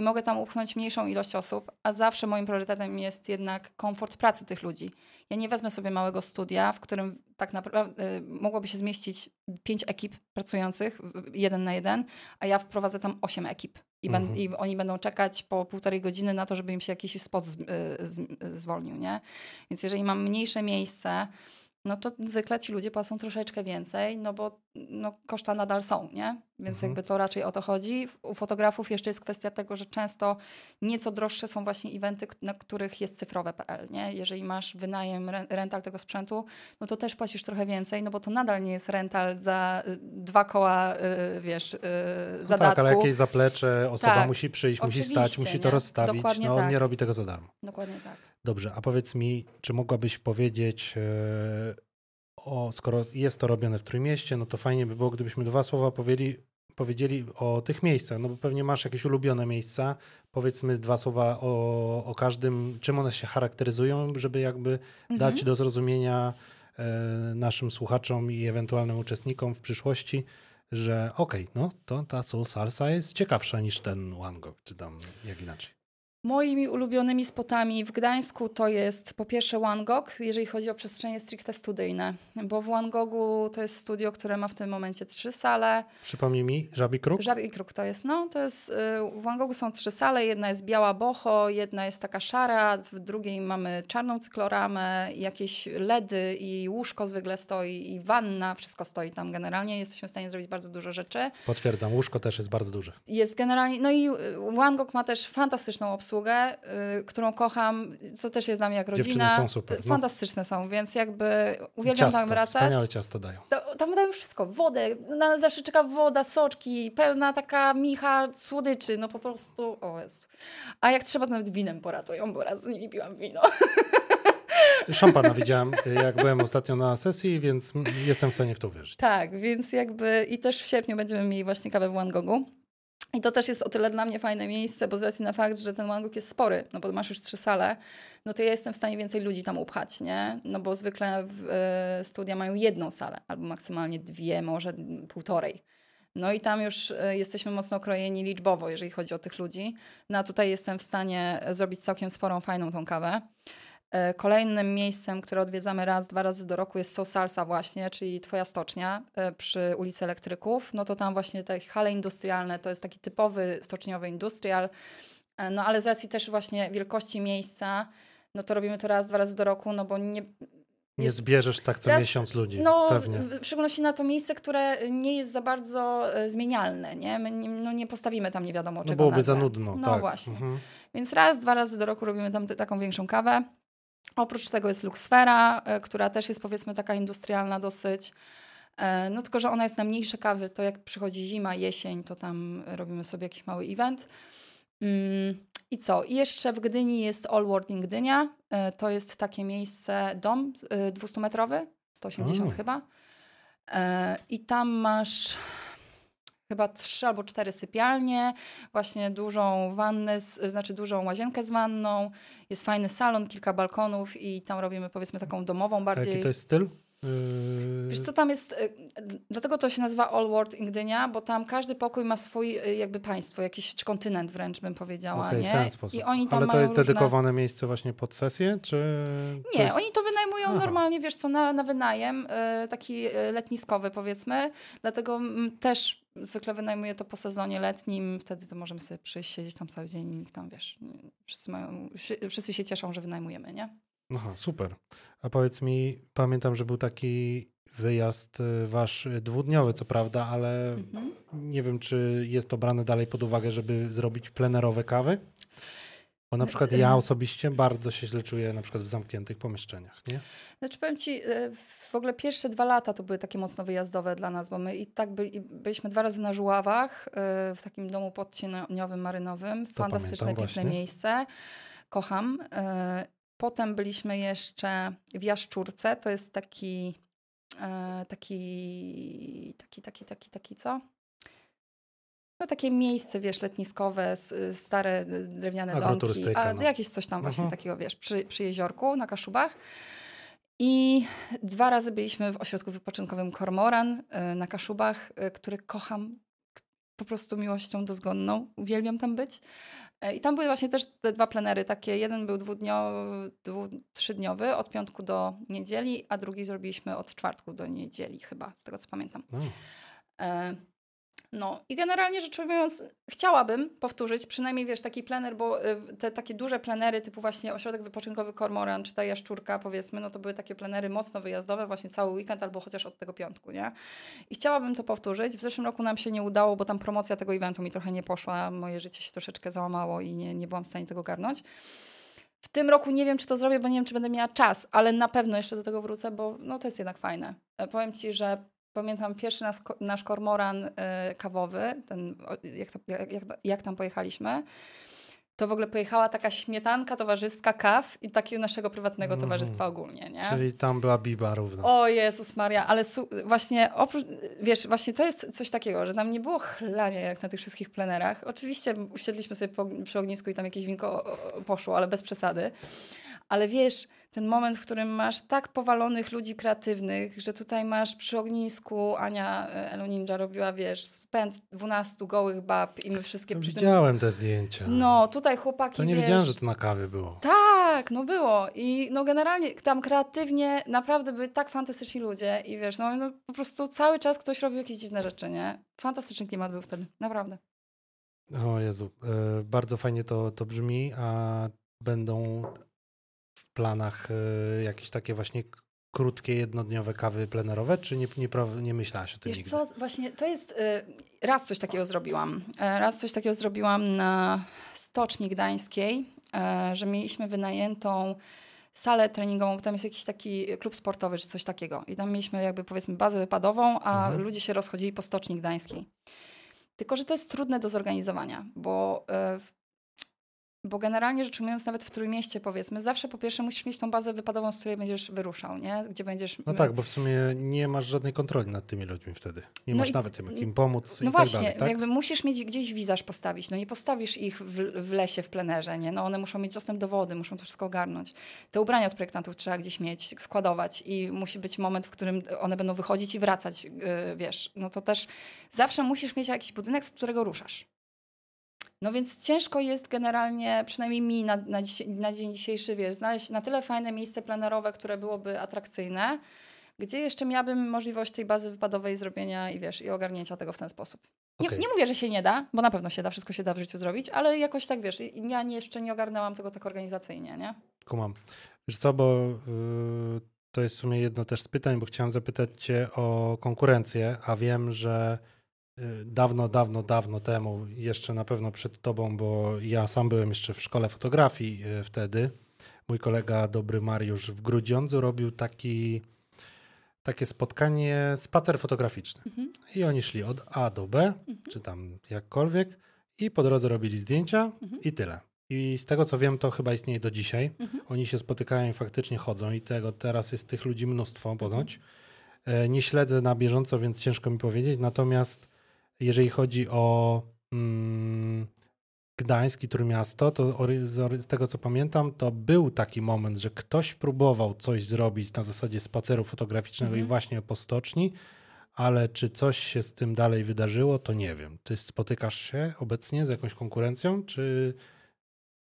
i mogę tam upchnąć mniejszą ilość osób, a zawsze moim priorytetem jest jednak komfort pracy tych ludzi. Ja nie wezmę sobie małego studia, w którym tak naprawdę y, mogłoby się zmieścić pięć ekip pracujących, jeden na jeden, a ja wprowadzę tam osiem ekip. I, ben, Mhm. I oni będą czekać po półtorej godziny na to, żeby im się jakiś spot z, y, z, y, zwolnił, nie? Więc jeżeli mam mniejsze miejsce, no to zwykle ci ludzie płacą troszeczkę więcej, no bo no, koszta nadal są, nie? Więc Mhm. jakby to raczej o to chodzi. U fotografów jeszcze jest kwestia tego, że często nieco droższe są właśnie eventy, na których jest cyfrowe.pl, nie? Jeżeli masz wynajem, re- rental tego sprzętu, no to też płacisz trochę więcej, no bo to nadal nie jest rental za y, dwa koła, y, wiesz, y, No zadatku. tak, ale jakieś zaplecze, osoba Tak, musi przyjść, musi stać, musi to nie? rozstawić. Dokładnie no on tak. nie robi tego za darmo. Dokładnie tak. Dobrze, a powiedz mi, czy mogłabyś powiedzieć, e, o, skoro jest to robione w Trójmieście, no to fajnie by było, gdybyśmy dwa słowa powiedzieli, powiedzieli o tych miejscach, no bo pewnie masz jakieś ulubione miejsca. Powiedzmy dwa słowa o, o każdym, czym one się charakteryzują, żeby jakby Mhm. dać do zrozumienia e, naszym słuchaczom i ewentualnym uczestnikom w przyszłości, że okej, no to ta Salsa jest ciekawsza niż ten Go, czy tam jak inaczej. Moimi ulubionymi spotami w Gdańsku to jest po pierwsze Wangog, jeżeli chodzi o przestrzenie stricte studyjne, bo w Wangogu to jest studio, które ma w tym momencie trzy sale. Przypomnij mi, Żabi Kruk? Żabi Kruk to jest, no, to jest, y, w Wangogu są trzy sale, jedna jest biała boho, jedna jest taka szara, w drugiej mamy czarną cykloramę, jakieś LEDy i łóżko zwykle stoi i wanna, wszystko stoi tam generalnie, jesteśmy w stanie zrobić bardzo dużo rzeczy. Potwierdzam, łóżko też jest bardzo duże. Jest generalnie, no i y, Wangog ma też fantastyczną obsługę, y, którą kocham, co też jest dla mnie jak rodzina. Dziewczyny są super, no. Fantastyczne są, więc jakby uwielbiam tam Ciasto, wracać. wspaniałe ciasto dają. To, tam dają wszystko, wodę, na, zawsze czeka woda, soczki, pełna taka micha słodyczy, no po prostu, o Jezu. A jak trzeba, to nawet winem poratują, bo raz z nimi piłam wino. [laughs] Szampana widziałem, jak byłem ostatnio na sesji, więc jestem w stanie w to uwierzyć. Tak, więc jakby i też w sierpniu będziemy mieli właśnie kawę w Wangogu. I to też jest o tyle dla mnie fajne miejsce, bo z racji na fakt, że ten Wangog jest spory, no bo masz już trzy sale, no to ja jestem w stanie więcej ludzi tam upchać, nie? No bo zwykle w, e, studia mają jedną salę, albo maksymalnie dwie, może półtorej. No i tam już e, jesteśmy mocno okrojeni liczbowo, jeżeli chodzi o tych ludzi. No a tutaj jestem w stanie zrobić całkiem sporą, fajną tą kawę. E, Kolejnym miejscem, które odwiedzamy raz, dwa razy do roku jest So Salsa właśnie, czyli twoja stocznia e, przy ulicy Elektryków. No to tam właśnie te hale industrialne, to jest taki typowy stoczniowy industrial. E, No ale z racji też właśnie wielkości miejsca, no to robimy to raz, dwa razy do roku, no bo nie... Nie zbierzesz tak co miesiąc ludzi, No, pewnie. w szczególności na to miejsce, które nie jest za bardzo zmienialne, nie? My nie, no nie postawimy tam nie wiadomo No czego byłoby nazwę. za nudno, No tak. właśnie. Mhm. Więc raz, dwa razy do roku robimy tam taką większą kawę. Oprócz tego jest Luxfera, e, która też jest powiedzmy taka industrialna dosyć. E, No tylko, że ona jest na mniejsze kawy, to jak przychodzi zima, jesień, to tam robimy sobie jakiś mały event. Mm, I co? I jeszcze w Gdyni jest All World in Gdynia. E, To jest takie miejsce, dom e, 200-metrowy, 180 O. chyba. I tam masz chyba trzy albo cztery sypialnie, właśnie dużą wannę, znaczy dużą łazienkę z wanną, jest fajny salon, kilka balkonów i tam robimy powiedzmy taką domową A bardziej. jaki to jest styl? Wiesz co, tam jest, y, dlatego to się nazywa All World in Gdynia, bo tam każdy pokój ma swój y, jakby państwo, jakiś czy kontynent wręcz bym powiedziała, okej, nie? w ten sposób. I oni tam Ale to jest różne... dedykowane miejsce właśnie pod sesję, czy... Nie, jest... oni to wynajmują Aha. normalnie, wiesz co, na, na wynajem, y, taki letniskowy powiedzmy, dlatego też zwykle wynajmuję to po sezonie letnim, wtedy to możemy sobie przyjść, siedzieć tam cały dzień i nikt tam, wiesz, wszyscy, mają, wszy- wszyscy się cieszą, że wynajmujemy, nie? Aha, super. A powiedz mi, pamiętam, że był taki wyjazd y, wasz dwudniowy, co prawda, ale Mhm. nie wiem, czy jest to brane dalej pod uwagę, żeby zrobić plenerowe kawy? Bo na przykład y- ja osobiście bardzo się źle czuję na przykład w zamkniętych pomieszczeniach, nie? Znaczy powiem Ci, y, w ogóle pierwsze dwa lata to były takie mocno wyjazdowe dla nas, bo my i tak byli, byliśmy dwa razy na Żuławach, w takim domu podcieniowym, marynowym. Fantastyczne, pamiętam piękne miejsce. Kocham. Potem byliśmy jeszcze w Jaszczurce, to jest taki, y, taki, taki, taki, taki, taki, co? No takie miejsce, wiesz, letniskowe, stare drewniane domki, a no. jakieś coś tam właśnie Mhm. takiego, wiesz, przy, przy jeziorku na Kaszubach. I dwa razy byliśmy w ośrodku wypoczynkowym Kormoran y, na Kaszubach, y, który kocham po prostu miłością dozgonną. Uwielbiam tam być. Y, I tam były właśnie też te dwa plenery takie. Jeden był dwudniowy, dwu, trzydniowy, od piątku do niedzieli, a drugi zrobiliśmy od czwartku do niedzieli chyba, z tego co pamiętam. No. No i generalnie rzecz ujmując, chciałabym powtórzyć przynajmniej, wiesz, taki plener, bo y, te takie duże plenery typu właśnie ośrodek wypoczynkowy Kormoran czy ta Jaszczurka powiedzmy, no to były takie plenery mocno wyjazdowe właśnie cały weekend albo chociaż od tego piątku, nie? I chciałabym to powtórzyć. W zeszłym roku nam się nie udało, bo tam promocja tego eventu mi trochę nie poszła, moje życie się troszeczkę załamało i nie, nie byłam w stanie tego garnąć. W tym roku nie wiem, czy to zrobię, bo nie wiem, czy będę miała czas, ale na pewno jeszcze do tego wrócę, bo no, to jest jednak fajne. E, Powiem Ci, że pamiętam pierwszy nas, nasz kormoran e, kawowy, ten, jak, jak, jak, jak tam pojechaliśmy, to w ogóle pojechała taka śmietanka towarzystka kaw i takiego naszego prywatnego Mhm. towarzystwa ogólnie, nie? Czyli tam była Biba równo. O Jezus Maria, ale właśnie oprócz, wiesz, właśnie to jest coś takiego, że tam nie było chlania jak na tych wszystkich plenerach. Oczywiście usiedliśmy sobie po, przy ognisku i tam jakieś winko poszło, ale bez przesady. Ale wiesz, ten moment, w którym masz tak powalonych ludzi kreatywnych, że tutaj masz przy ognisku, Ania e, Elo Ninja robiła, wiesz, spęd 12 gołych bab i my wszystkie przy tym... Widziałem te zdjęcia. No, tutaj chłopaki, To nie wiesz... wiedziałem, że to na kawie było. Tak, no było. I no generalnie tam kreatywnie naprawdę byli tak fantastyczni ludzie i wiesz, no, no po prostu cały czas ktoś robił jakieś dziwne rzeczy, nie? Fantastyczny klimat był wtedy, naprawdę. O Jezu, e, bardzo fajnie to, to brzmi, a będą w planach e, jakieś takie właśnie krótkie, jednodniowe kawy plenerowe, czy nie, nie, nie myślałaś o tym Wiesz nigdy? co, właśnie to jest, y, raz coś takiego zrobiłam. E, Raz coś takiego zrobiłam na Stoczni Gdańskiej, e, że mieliśmy wynajętą salę treningową, bo tam jest jakiś taki klub sportowy czy coś takiego. I tam mieliśmy jakby powiedzmy bazę wypadową, a Mhm. ludzie się rozchodzili po Stoczni Gdańskiej. Tylko, że to jest trudne do zorganizowania, bo, e, w- bo generalnie rzecz ujmując, nawet w Trójmieście powiedzmy, zawsze po pierwsze musisz mieć tą bazę wypadową, z której będziesz wyruszał, nie? Gdzie będziesz... No tak, bo w sumie nie masz żadnej kontroli nad tymi ludźmi wtedy. Nie No masz i- nawet tym, im pomóc No właśnie, tak dalej, tak? jakby musisz mieć gdzieś wizerz postawić. No nie postawisz ich w, w lesie, w plenerze, nie? No one muszą mieć dostęp do wody, muszą to wszystko ogarnąć. Te ubrania od projektantów trzeba gdzieś mieć, składować i musi być moment, w którym one będą wychodzić i wracać, yy, wiesz. No to też zawsze musisz mieć jakiś budynek, z którego ruszasz. No więc ciężko jest generalnie, przynajmniej mi na, na, na dzień dzisiejszy, wiesz, znaleźć na tyle fajne miejsce plenerowe, które byłoby atrakcyjne, gdzie jeszcze miałabym możliwość tej bazy wypadowej zrobienia i wiesz, i ogarnięcia tego w ten sposób. Nie, Okej. nie mówię, że się nie da, bo na pewno się da, wszystko się da w życiu zrobić, ale jakoś tak, wiesz, ja nie, jeszcze nie ogarnęłam tego tak organizacyjnie, nie? Kumam. Wiesz co, bo y, to jest w sumie jedno też z pytań, bo chciałem zapytać cię o konkurencję, a wiem, że dawno, dawno, dawno temu, jeszcze na pewno przed tobą, bo ja sam byłem jeszcze w szkole fotografii y, wtedy, mój kolega dobry Mariusz w Grudziądzu robił taki, takie spotkanie, spacer fotograficzny. Mhm. I oni szli od A do B, czy tam jakkolwiek, i po drodze robili zdjęcia Mhm. i tyle. I z tego co wiem, to chyba istnieje do dzisiaj. Mhm. Oni się spotykają i faktycznie chodzą, i tego teraz jest tych ludzi mnóstwo ponoć. Mhm. E, Nie śledzę na bieżąco, więc ciężko mi powiedzieć. Natomiast jeżeli chodzi o mm, Gdańsk i Trójmiasto, to z, tego co pamiętam, to był taki moment, że ktoś próbował coś zrobić na zasadzie spaceru fotograficznego i Mhm. właśnie po stoczni, ale czy coś się z tym dalej wydarzyło, to nie wiem. Ty spotykasz się obecnie z jakąś konkurencją, czy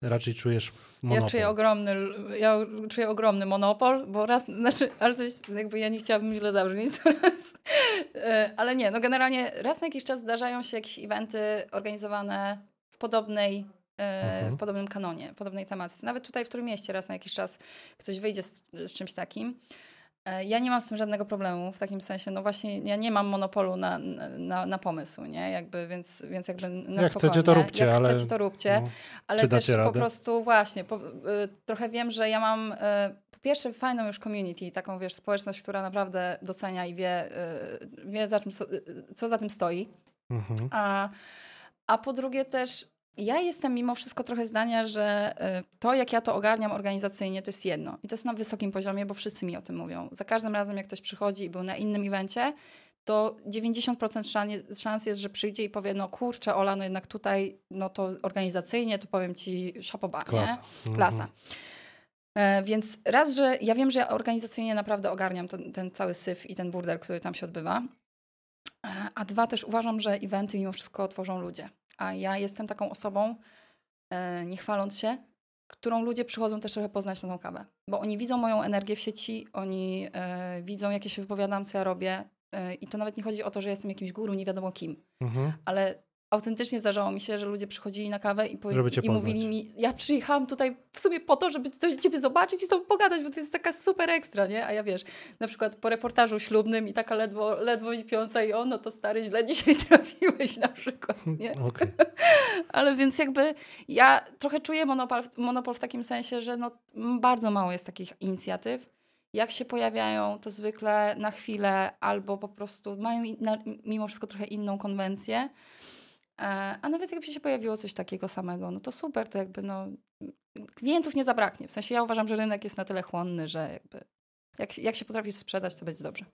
raczej czujesz monopol? Ja czuję ogromny, ja czuję ogromny monopol, bo raz, [laughs] znaczy, ale jest, jakby ja nie chciałabym źle zabrzmieć [laughs] teraz. E, Ale nie, no generalnie raz na jakiś czas zdarzają się jakieś eventy organizowane w podobnej, e, Mhm. w podobnym kanonie, w podobnej tematyce. Nawet tutaj w Trójmieście raz na jakiś czas ktoś wyjdzie z, z czymś takim. E, Ja nie mam z tym żadnego problemu, w takim sensie, no właśnie, ja nie mam monopolu na, na, na pomysł, nie? Jakby, więc, więc jakby na Jak spokojnie. chcecie, to róbcie, Jak ale- chcecie, to róbcie. No. Ale też po radę? prostu właśnie, po, y, trochę wiem, że ja mam y, po pierwsze fajną już community, taką wiesz, społeczność, która naprawdę docenia i wie, y, wie za czym, co za tym stoi. Mhm. A, a po drugie też ja jestem mimo wszystko trochę zdania, że y, to jak ja to ogarniam organizacyjnie to jest jedno. I to jest na wysokim poziomie, bo wszyscy mi o tym mówią. Za każdym razem jak ktoś przychodzi i był na innym evencie, to 90% szans jest, że przyjdzie i powie, no kurczę Ola, no jednak tutaj, no to organizacyjnie, to powiem ci szapoba, nie? Klasa. Mhm. E, więc raz, że ja wiem, że ja organizacyjnie naprawdę ogarniam ten, ten cały syf i ten burdel, który tam się odbywa. E, A dwa, też uważam, że eventy mimo wszystko tworzą ludzie. A ja jestem taką osobą, e, nie chwaląc się, którą ludzie przychodzą też trochę poznać na tą kawę. Bo oni widzą moją energię w sieci, oni e, widzą, jak ja się wypowiadam, co ja robię. E, I to nawet nie chodzi o to, że jestem jakimś guru, nie wiadomo kim Mhm. ale autentycznie zdarzało mi się, że ludzie przychodzili na kawę i, cię i mówili mi, ja przyjechałam tutaj w sumie po to, żeby to, ciebie zobaczyć i z tobą pogadać, bo to jest taka super ekstra, nie? A ja wiesz, na przykład po reportażu ślubnym i taka ledwo, ledwo śpiąca i o, no to stary, źle dzisiaj [laughs] trafiłeś na przykład, [laughs] nie? Okej. [laughs] Ale więc jakby ja trochę czuję monopol, monopol w takim sensie, że no, bardzo mało jest takich inicjatyw. Jak się pojawiają, to zwykle na chwilę albo po prostu mają mimo wszystko trochę inną konwencję. E, a nawet jakby się pojawiło coś takiego samego, no to super, to jakby no, klientów nie zabraknie. W sensie ja uważam, że rynek jest na tyle chłonny, że jakby jak, jak się potrafi sprzedać, to będzie dobrze.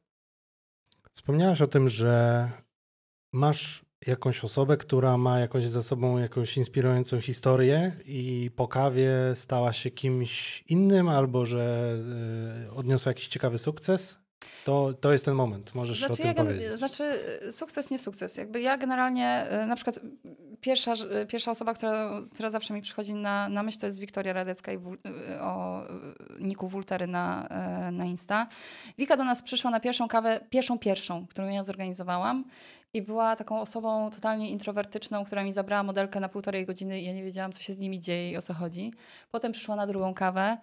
Wspomniałaś o tym, że masz jakąś osobę, która ma jakąś za sobą jakąś inspirującą historię i po kawie stała się kimś innym albo że y, odniosła jakiś ciekawy sukces? To, to jest ten moment, możesz znaczy, o tym ja, powiedzieć. Znaczy sukces, nie sukces. Jakby ja generalnie, y, na przykład pierwsza, pierwsza osoba, która, która zawsze mi przychodzi na, na myśl, to jest Wiktoria Radecka i y, o Niku Wultery na, na Insta. Wika do nas przyszła na pierwszą kawę, pierwszą pierwszą, którą ja zorganizowałam i była taką osobą totalnie introwertyczną, która mi zabrała modelkę na półtorej godziny i ja nie wiedziałam, co się z nimi dzieje i o co chodzi. Potem przyszła na drugą kawę.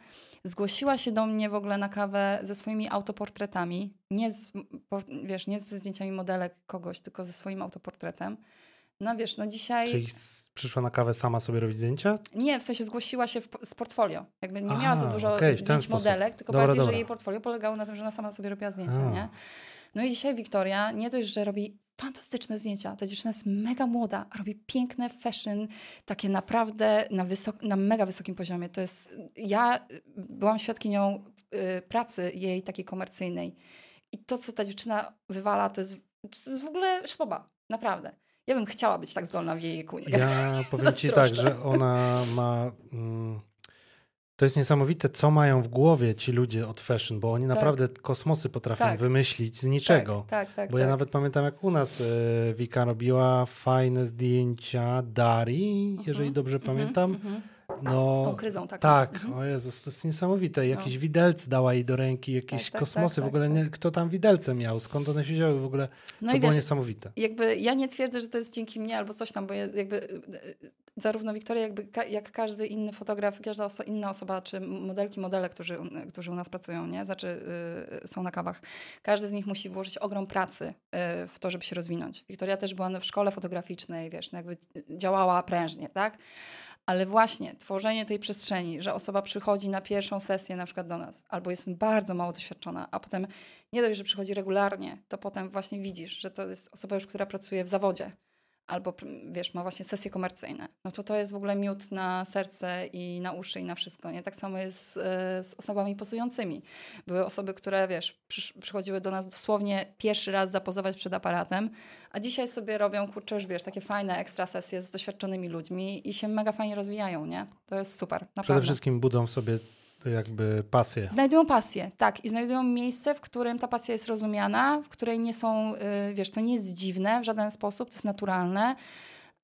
Zgłosiła się do mnie w ogóle na kawę ze swoimi autoportretami. Nie, z, wiesz, nie ze zdjęciami modelek kogoś, tylko ze swoim autoportretem. No wiesz, no dzisiaj... Czyli przyszła na kawę sama sobie robić zdjęcia? Nie, w sensie zgłosiła się w, z portfolio. Jakby nie miała za dużo okay, zdjęć modelek, tylko dobra, bardziej, dobra. że jej portfolio polegało na tym, że ona sama sobie robiła zdjęcia, A. nie? No i dzisiaj Wiktoria nie dość, że robi fantastyczne zdjęcia. Ta dziewczyna jest mega młoda, robi piękne fashion, takie naprawdę na, wysok- na mega wysokim poziomie. To jest, ja byłam świadkinią y, pracy jej takiej komercyjnej i to, co ta dziewczyna wywala, to jest, to jest w ogóle szpoba, naprawdę. Ja bym chciała być tak zdolna w jej wieku. Ja [laughs] powiem ci tak, że ona ma... Mm to jest niesamowite, co mają w głowie ci ludzie od fashion, bo oni tak. naprawdę kosmosy potrafią tak. wymyślić z niczego. Tak, tak, tak bo ja tak. nawet pamiętam, jak u nas y, Wika robiła fajne zdjęcia Dari, jeżeli dobrze uh mhm, pamiętam. No, z tą kryzą taką. Tak, mhm. o Jezus, to jest niesamowite. Jakieś no. widelce dała jej do ręki, jakieś tak, tak, kosmosy. Tak, w ogóle nie, kto tam widelce miał, skąd one się wzięły w ogóle. No to było wiesz, niesamowite. Jakby ja nie twierdzę, że to jest dzięki mnie albo coś tam, bo jakby zarówno Wiktoria, jakby jak każdy inny fotograf, każda oso inna osoba, czy modelki, modele, którzy, którzy u nas pracują, nie? Znaczy yy, są na kawach. Każdy z nich musi włożyć ogrom pracy yy, w to, żeby się rozwinąć. Wiktoria też była w szkole fotograficznej, wiesz, no jakby działała prężnie, tak? Ale właśnie tworzenie tej przestrzeni, że osoba przychodzi na pierwszą sesję na przykład do nas, albo jest bardzo mało doświadczona, a potem nie dość, że przychodzi regularnie, to potem właśnie widzisz, że to jest osoba już, która pracuje w zawodzie albo wiesz, ma właśnie sesje komercyjne, no to to jest w ogóle miód na serce i na uszy i na wszystko. Nie? Tak samo jest z, z osobami posującymi. Były osoby, które wiesz, przysz, przychodziły do nas dosłownie pierwszy raz zapozować przed aparatem, a dzisiaj sobie robią, kurczę, już wiesz, takie fajne ekstra sesje z doświadczonymi ludźmi i się mega fajnie rozwijają, nie? To jest super, naprawdę. Przede wszystkim budzą w sobie jakby pasję. Znajdują pasję, tak. I znajdują miejsce, w którym ta pasja jest rozumiana, w której nie są, y, wiesz, to nie jest dziwne w żaden sposób, to jest naturalne.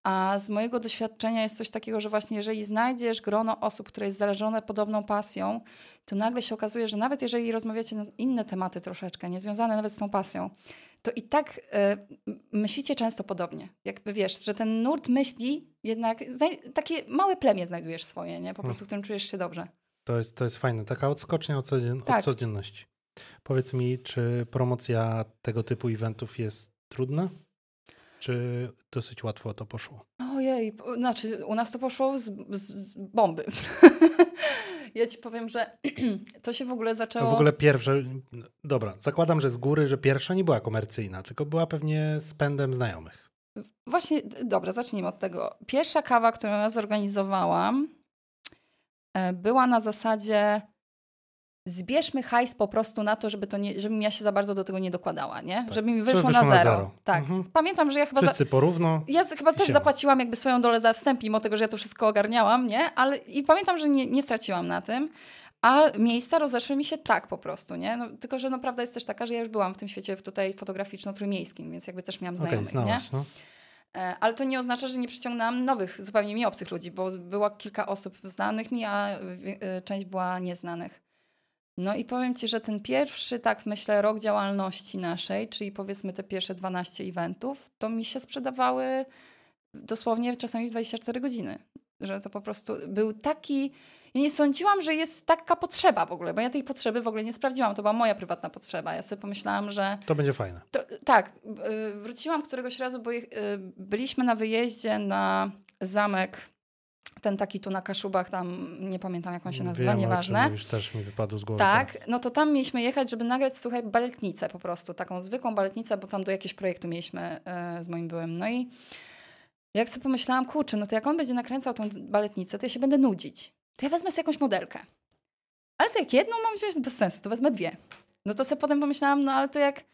A z mojego doświadczenia jest coś takiego, że właśnie jeżeli znajdziesz grono osób, które jest zarażone podobną pasją, to nagle się okazuje, że nawet jeżeli rozmawiacie na inne tematy troszeczkę, niezwiązane nawet z tą pasją, to i tak y, myślicie często podobnie. Jakby wiesz, że ten nurt myśli jednak, takie małe plemię znajdujesz swoje, nie? Po hmm. prostu, w którym czujesz się dobrze. To jest, to jest fajne, taka odskocznia od, codzien tak. od codzienności. Powiedz mi, czy promocja tego typu eventów jest trudna? Czy dosyć łatwo to poszło? Ojej, znaczy u nas to poszło z, z, z bomby. [laughs] ja ci powiem, że [clears throat] to się w ogóle zaczęło... W ogóle pierwsze, dobra, zakładam, że z góry, że pierwsza nie była komercyjna, tylko była pewnie z pędem znajomych. Właśnie, dobra, zacznijmy od tego. Pierwsza kawa, którą ja zorganizowałam, była na zasadzie zbierzmy hajs po prostu na to, żeby to nie, żebym ja się za bardzo do tego nie dokładała, nie? Tak. Żeby mi wyszło, wyszło na, zero. na, zero. Tak. Mhm. Pamiętam, że ja chyba... Wszyscy za... porówno. Ja chyba też zapłaciłam jakby swoją dolę za wstęp, mimo tego, że ja to wszystko ogarniałam, nie? Ale i pamiętam, że nie, nie straciłam na tym. A miejsca rozeszły mi się tak po prostu, nie? No, tylko, że no, prawda jest też taka, że ja już byłam w tym świecie tutaj fotograficzno-trójmiejskim, więc jakby też miałam znajomych, okay, znałaś, nie? No. E, ale to nie oznacza, że nie przyciągnęłam nowych, zupełnie mi obcych ludzi, bo było kilka osób znanych mi, a e, część była nieznanych. No i powiem Ci, że ten pierwszy, tak myślę, rok działalności naszej, czyli powiedzmy te pierwsze 12 eventów, to mi się sprzedawały dosłownie czasami 24 godziny. Że to po prostu był taki ja nie sądziłam, że jest taka potrzeba w ogóle, bo ja tej potrzeby w ogóle nie sprawdziłam. To była moja prywatna potrzeba. Ja sobie pomyślałam, że. To będzie fajne. To, tak. Y, wróciłam któregoś razu, bo y, byliśmy na wyjeździe na zamek ten taki tu na Kaszubach, tam nie pamiętam jak on się nazywa, Wiem, nieważne. Mówisz, też mi wypadł z głowy. Tak, teraz. no to tam mieliśmy jechać, żeby nagrać, słuchaj, baletnicę po prostu, taką zwykłą baletnicę, bo tam do jakiegoś projektu mieliśmy y, z moim byłym. No i Jak sobie pomyślałam, kurczę, no to jak on będzie nakręcał tą baletnicę, to ja się będę nudzić. To ja wezmę sobie jakąś modelkę. Ale to jak jedną mam wziąć, bez sensu, to wezmę dwie. No to sobie potem pomyślałam, no ale to jak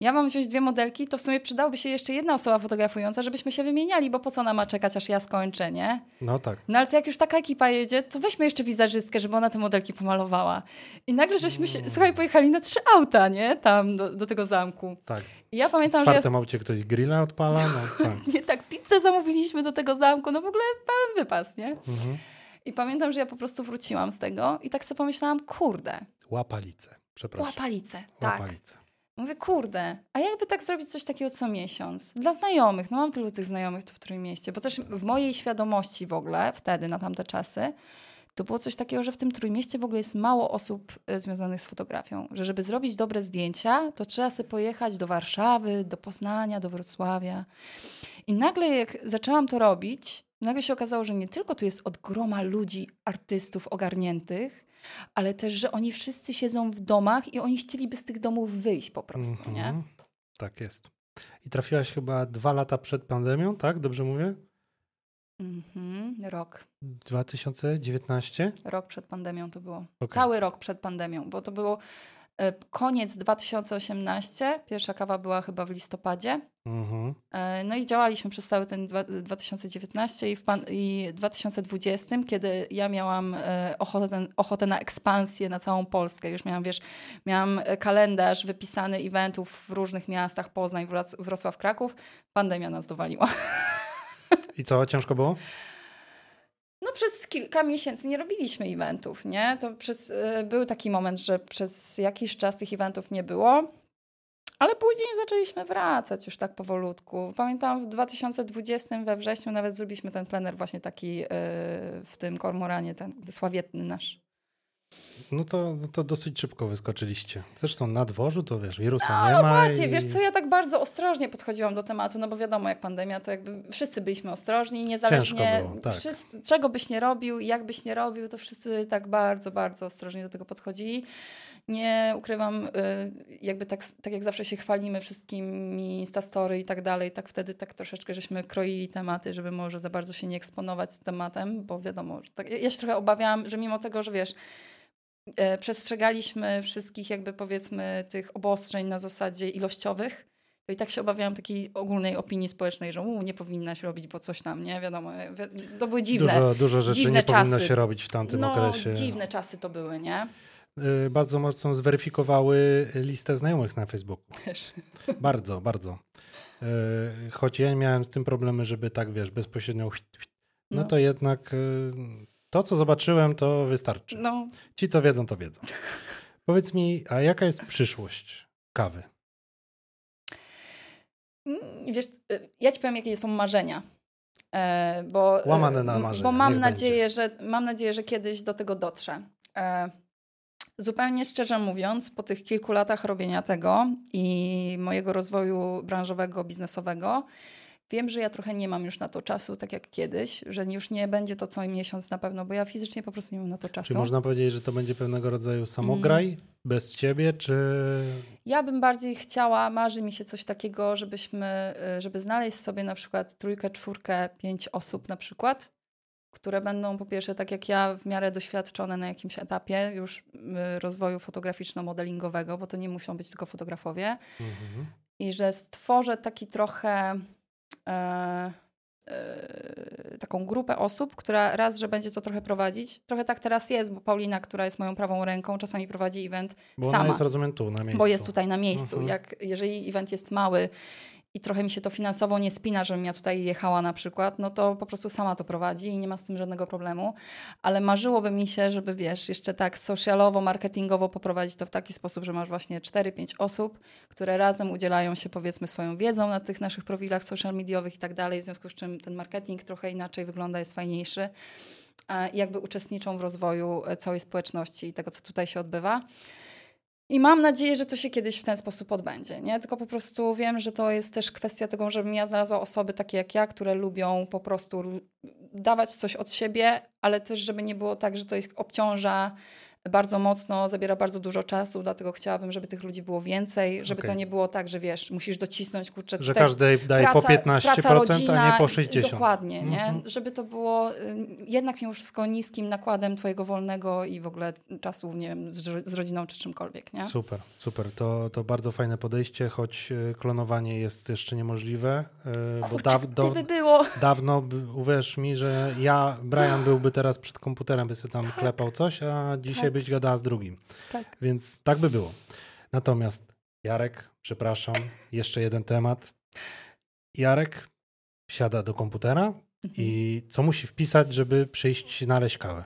ja mam wziąć dwie modelki, to w sumie przydałoby się jeszcze jedna osoba fotografująca, żebyśmy się wymieniali, bo po co ona ma czekać, aż ja skończę, nie? No tak. No ale to jak już taka ekipa jedzie, to weźmy jeszcze wizerzystkę, żeby ona te modelki pomalowała. I nagle żeśmy się, słuchaj, pojechali na trzy auta, nie? Tam do, do tego zamku. Tak. I ja W pamiętam, że ja czwartym aucie ktoś grilla odpala, no [laughs] tak. nie tak, pizzę zamówiliśmy do tego zamku, no w ogóle pełen wypas, nie? Mhm. I pamiętam, że ja po prostu wróciłam z tego i tak sobie pomyślałam, kurde, Łapalice, przepraszam. łapalice, tak. Łapalice. Mówię, kurde, a jakby tak zrobić coś takiego co miesiąc? Dla znajomych, no mam tylu tych znajomych tu w Trójmieście, bo też w mojej świadomości w ogóle, wtedy, na tamte czasy, to było coś takiego, że w tym Trójmieście w ogóle jest mało osób y, związanych z fotografią. Że żeby zrobić dobre zdjęcia, to trzeba sobie pojechać do Warszawy, do Poznania, do Wrocławia. I nagle jak zaczęłam to robić, nagle się okazało, że nie tylko tu jest od groma ludzi, artystów ogarniętych, ale też, że oni wszyscy siedzą w domach i oni chcieliby z tych domów wyjść po prostu, nie? Mhm. Tak jest. I trafiłaś chyba dwa lata przed pandemią, tak? Dobrze mówię? Mhm, rok. 2019? Rok przed pandemią to było. Okej. Cały rok przed pandemią, bo to było koniec 2018. Pierwsza kawa była chyba w listopadzie. Mhm. E, No i działaliśmy przez cały ten dwa- 2019 i w pan, i 2020, kiedy ja miałam e, ochotę, ochotę na ekspansję na całą Polskę. Już miałam, wiesz, miałam e, kalendarz wypisany eventów w różnych miastach, Poznań, Wroc- Wrocław, Kraków. Pandemia nas dowaliła. I co, ciężko było? No przez kilka miesięcy nie robiliśmy eventów, nie? To przez, y, był taki moment, że przez jakiś czas tych eventów nie było, ale później zaczęliśmy wracać już tak powolutku. Pamiętam w 2020 we wrześniu nawet zrobiliśmy ten plener właśnie taki y, w tym kormoranie, ten sławietny nasz. No to, no to dosyć szybko wyskoczyliście. Zresztą na dworzu to wiesz, wirusa nie No ma. właśnie, i... wiesz co, ja tak bardzo ostrożnie podchodziłam do tematu, no bo wiadomo, jak pandemia, to jakby wszyscy byliśmy ostrożni, niezależnie było, tak. wszyscy, czego byś nie robił i jak byś nie robił, to wszyscy tak bardzo, bardzo ostrożnie do tego podchodzili. Nie ukrywam, y, jakby tak, tak jak zawsze się chwalimy wszystkimi Instastory i tak dalej, tak wtedy tak troszeczkę żeśmy kroili tematy, żeby może za bardzo się nie eksponować z tematem, bo wiadomo, tak, ja się trochę obawiałam, że mimo tego, że wiesz, przestrzegaliśmy wszystkich jakby powiedzmy tych obostrzeń na zasadzie ilościowych, to i tak się obawiałam takiej ogólnej opinii społecznej, że u, nie powinnaś robić, bo coś tam, nie? Wiadomo, e, to były dziwne. Dużo, dużo rzeczy dziwne nie powinno czasy. się robić w tamtym no, okresie. dziwne czasy to były, nie? Y, Bardzo mocno zweryfikowały listę znajomych na Facebooku. Też. [laughs] Bardzo, bardzo. Choć ja miałem z tym problemy, żeby tak, wiesz, bezpośrednio... No, No. to jednak to, co zobaczyłem, to wystarczy. No, Ci, co wiedzą, to wiedzą. [laughs] Powiedz mi, a jaka jest przyszłość kawy? Mm, Wiesz, y, ja ci powiem, jakie są marzenia. E, bo, Łamane na m- marzenia, Bo mam niech nadzieję, że, mam nadzieję, że kiedyś do tego dotrze. E, zupełnie szczerze mówiąc, po tych kilku latach robienia tego i mojego rozwoju branżowego, biznesowego, wiem, że ja trochę nie mam już na to czasu, tak jak kiedyś, że już nie będzie to co miesiąc na pewno, bo ja fizycznie po prostu nie mam na to czasu. Czy można powiedzieć, że to będzie pewnego rodzaju samograj Mm. bez ciebie, czy... Ja bym bardziej chciała, marzy mi się coś takiego, żebyśmy, y, żeby znaleźć sobie na przykład trójkę, czwórkę, pięć osób na przykład, które będą po pierwsze, tak jak ja, w miarę doświadczone na jakimś etapie już y, rozwoju fotograficzno-modelingowego, bo to nie muszą być tylko fotografowie, Mhm. i że stworzę taki trochę e, e, taką grupę osób, która raz, że będzie to trochę prowadzić. Trochę tak teraz jest, bo Paulina, która jest moją prawą ręką, czasami prowadzi event Bo sama ona jest, rozumiem, tu, na miejscu. bo jest tutaj na miejscu. Mhm. Jak, jeżeli event jest mały i trochę mi się to finansowo nie spina, żebym ja tutaj jechała na przykład, no to po prostu sama to prowadzi i nie ma z tym żadnego problemu. Ale marzyłoby mi się, żeby wiesz, jeszcze tak socialowo, marketingowo poprowadzić to w taki sposób, że masz właśnie 4-5 osób, które razem udzielają się powiedzmy swoją wiedzą na tych naszych profilach social mediowych i tak dalej, w związku z czym ten marketing trochę inaczej wygląda, jest fajniejszy. I jakby uczestniczą w rozwoju e, całej społeczności i tego, co tutaj się odbywa. I mam nadzieję, że to się kiedyś w ten sposób odbędzie. Nie? Tylko po prostu wiem, że to jest też kwestia tego, żebym ja znalazła osoby takie jak ja, które lubią po prostu dawać coś od siebie, ale też, żeby nie było tak, że to jest obciąża bardzo mocno, zabiera bardzo dużo czasu, dlatego chciałabym, żeby tych ludzi było więcej, żeby Okej. to nie było tak, że wiesz, musisz docisnąć, kurczę, Że każdy daje po 15%, praca, rodzina, a nie po i- 60%. Dokładnie, nie? Mhm. Żeby to było y, jednak mimo wszystko niskim nakładem twojego wolnego i w ogóle czasu, nie wiem, z, z rodziną czy czymkolwiek, nie? Super, super. To, to bardzo fajne podejście, choć e, klonowanie jest jeszcze niemożliwe, bo Kurczę, daw, do, gdyby było... dawno, by- uwierz mi, że ja, Brian byłby teraz przed komputerem, by sobie tam klepał coś, a dzisiaj Tak. Byś gadała z drugim. Tak. Więc tak by było. Natomiast Jarek, przepraszam, [laughs] jeszcze jeden temat. Jarek siada do komputera Mhm. i co musi wpisać, żeby przyjść znaleźć kawę?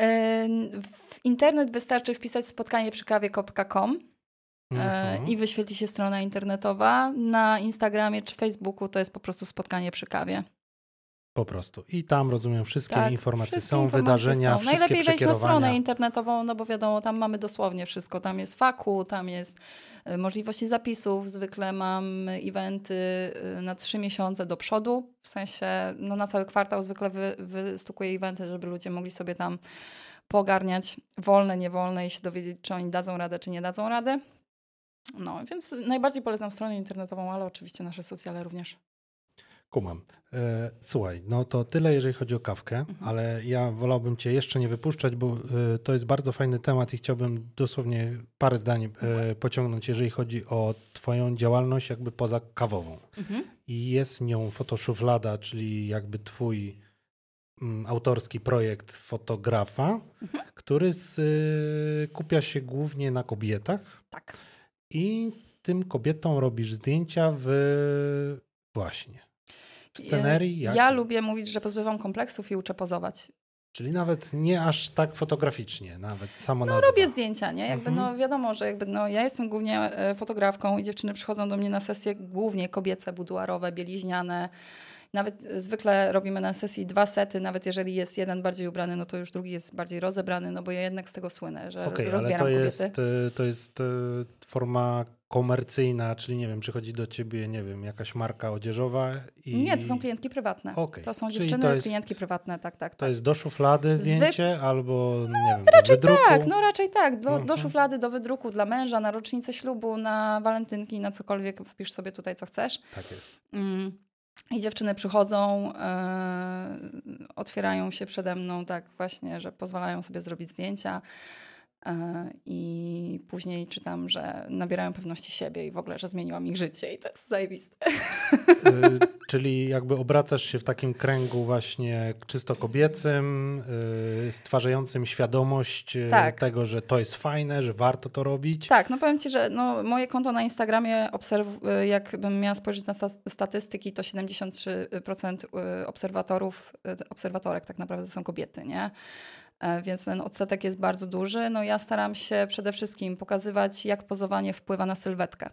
E, W internet wystarczy wpisać spotkanie przy kawie.com e, Mhm. i wyświetli się strona internetowa. Na Instagramie czy Facebooku to jest po prostu spotkanie przy kawie. Po prostu. I tam rozumiem, wszystkie Tak, informacje wszystkie są, informacje wydarzenia, są. wszystkie Najlepiej wejść na stronę internetową, no bo wiadomo, tam mamy dosłownie wszystko. Tam jest faku, tam jest e, możliwości zapisów. Zwykle mam eventy e, na trzy miesiące do przodu. W sensie, no na cały kwartał zwykle wy, wystukuję eventy, żeby ludzie mogli sobie tam pogarniać wolne, niewolne i się dowiedzieć, czy oni dadzą radę, czy nie dadzą rady. No, więc najbardziej polecam stronę internetową, ale oczywiście nasze socjale również. Kumam. E, słuchaj, no to tyle, jeżeli chodzi o kawkę, Mhm. ale ja wolałbym Cię jeszcze nie wypuszczać, bo e, to jest bardzo fajny temat i chciałbym dosłownie parę zdań Mhm. e, pociągnąć, jeżeli chodzi o Twoją działalność jakby poza kawową. Mhm. I jest nią fotoszuflada, czyli jakby Twój mm, autorski projekt fotografa, Mhm. który skupia się głównie na kobietach Tak. i tym kobietom robisz zdjęcia w właśnie scenerii. Jak? Ja lubię mówić, że pozbywam kompleksów i uczę pozować. Czyli nawet nie aż tak fotograficznie, nawet samo No nazwa. robię zdjęcia, nie? Jakby Mhm. no wiadomo, że jakby no ja jestem głównie e, fotografką i dziewczyny przychodzą do mnie na sesje głównie kobiece, buduarowe, bieliźniane. Nawet e, zwykle robimy na sesji dwa sety, nawet jeżeli jest jeden bardziej ubrany, no to już drugi jest bardziej rozebrany, no bo ja jednak z tego słynę, że ale rozbieram to kobiety. jest, y, to jest forma komercyjna, czyli nie wiem, przychodzi do ciebie, nie wiem, jakaś marka odzieżowa i... Nie, to są klientki prywatne. Okej, To są czyli dziewczyny, to jest- klientki prywatne, tak, tak, To tak. jest do szuflady zdjęcie albo, nie wiem, Raczej do wydruku? tak, no raczej tak. Do, do Mhm. szuflady, do wydruku dla męża, na rocznicę ślubu, na walentynki, na cokolwiek, wpisz sobie tutaj co chcesz. Tak jest. Mm. I dziewczyny przychodzą, e, otwierają się przede mną tak właśnie, że pozwalają sobie zrobić zdjęcia i później czytam, że nabierają pewności siebie i w ogóle, że zmieniłam ich życie i to jest zajebiste. [laughs] Y, czyli jakby obracasz się w takim kręgu właśnie czysto kobiecym, y, stwarzającym świadomość y, Tak. tego, że to jest fajne, że warto to robić. Tak, no powiem Ci, że no, moje konto na Instagramie, obserw- jakbym miała spojrzeć na sta- statystyki, to 73% y, obserwatorów, obserwatorek tak naprawdę są kobiety, nie? E, Więc ten odsetek jest bardzo duży. No ja staram się przede wszystkim pokazywać, jak pozowanie wpływa na sylwetkę.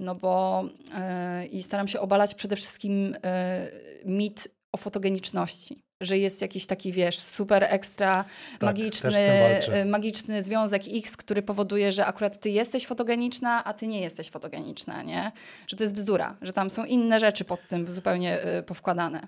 No bo e, i staram się obalać przede wszystkim e, mit o fotogeniczności. Że jest jakiś taki, wiesz, super ekstra magiczny, walczę. e, magiczny związek X, który powoduje, że akurat ty jesteś fotogeniczna, a ty nie jesteś fotogeniczna, nie? Że to jest bzdura, że tam są inne rzeczy pod tym zupełnie powkładane.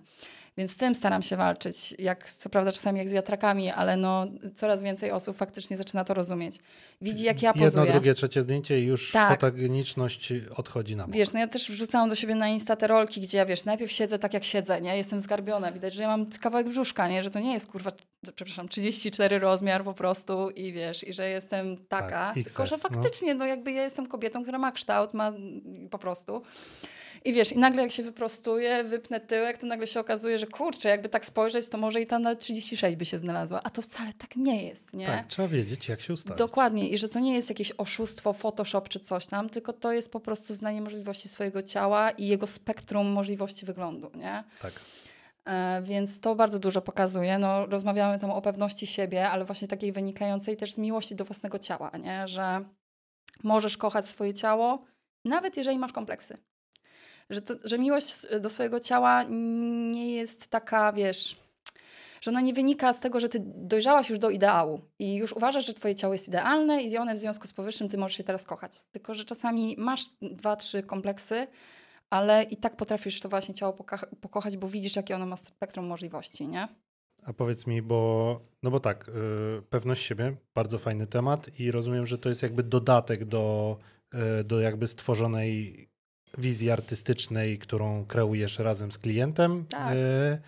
Więc z tym staram się walczyć, jak co prawda czasami jak z wiatrakami, ale no coraz więcej osób faktycznie zaczyna to rozumieć. Widzi jak ja Jedno, pozuję. drugie, trzecie zdjęcie i już Tak. fotogeniczność odchodzi na bok. Wiesz, no ja też wrzucałam do siebie na Insta te rolki, gdzie ja, wiesz, najpierw siedzę tak jak siedzę, nie? Jestem zgarbiona, widać, że ja mam kawałek brzuszka, nie? Że to nie jest, kurwa, przepraszam, 34 rozmiar po prostu i wiesz, i że jestem taka. Tak, tylko, że XS, no. faktycznie, no. jakby ja jestem kobietą, która ma kształt, ma po prostu. I wiesz, i nagle jak się wyprostuję, wypnę tyłek, to nagle się okazuje, że kurczę, jakby tak spojrzeć, to może i tam nawet 36 by się znalazła. A to wcale tak nie jest, nie? Tak, trzeba wiedzieć, jak się ustawić. Dokładnie. I że to nie jest jakieś oszustwo, Photoshop czy coś tam, tylko to jest po prostu znanie możliwości swojego ciała i jego spektrum możliwości wyglądu, nie? Tak. E, więc to bardzo dużo pokazuje. No, rozmawiamy tam o pewności siebie, ale właśnie takiej wynikającej też z miłości do własnego ciała, nie? Że możesz kochać swoje ciało, nawet jeżeli masz kompleksy. Że, to, że miłość do swojego ciała nie jest taka, wiesz, że ona nie wynika z tego, że ty dojrzałaś już do ideału i już uważasz, że twoje ciało jest idealne i one w związku z powyższym ty możesz się teraz kochać. Tylko, że czasami masz dwa, trzy kompleksy, ale i tak potrafisz to właśnie ciało poka- pokochać, bo widzisz, jakie ono ma spektrum możliwości, nie? A powiedz mi, bo no bo tak, yy, pewność siebie, bardzo fajny temat i rozumiem, że to jest jakby dodatek do, yy, do jakby stworzonej wizji artystycznej, którą kreujesz razem z klientem, Tak. yy,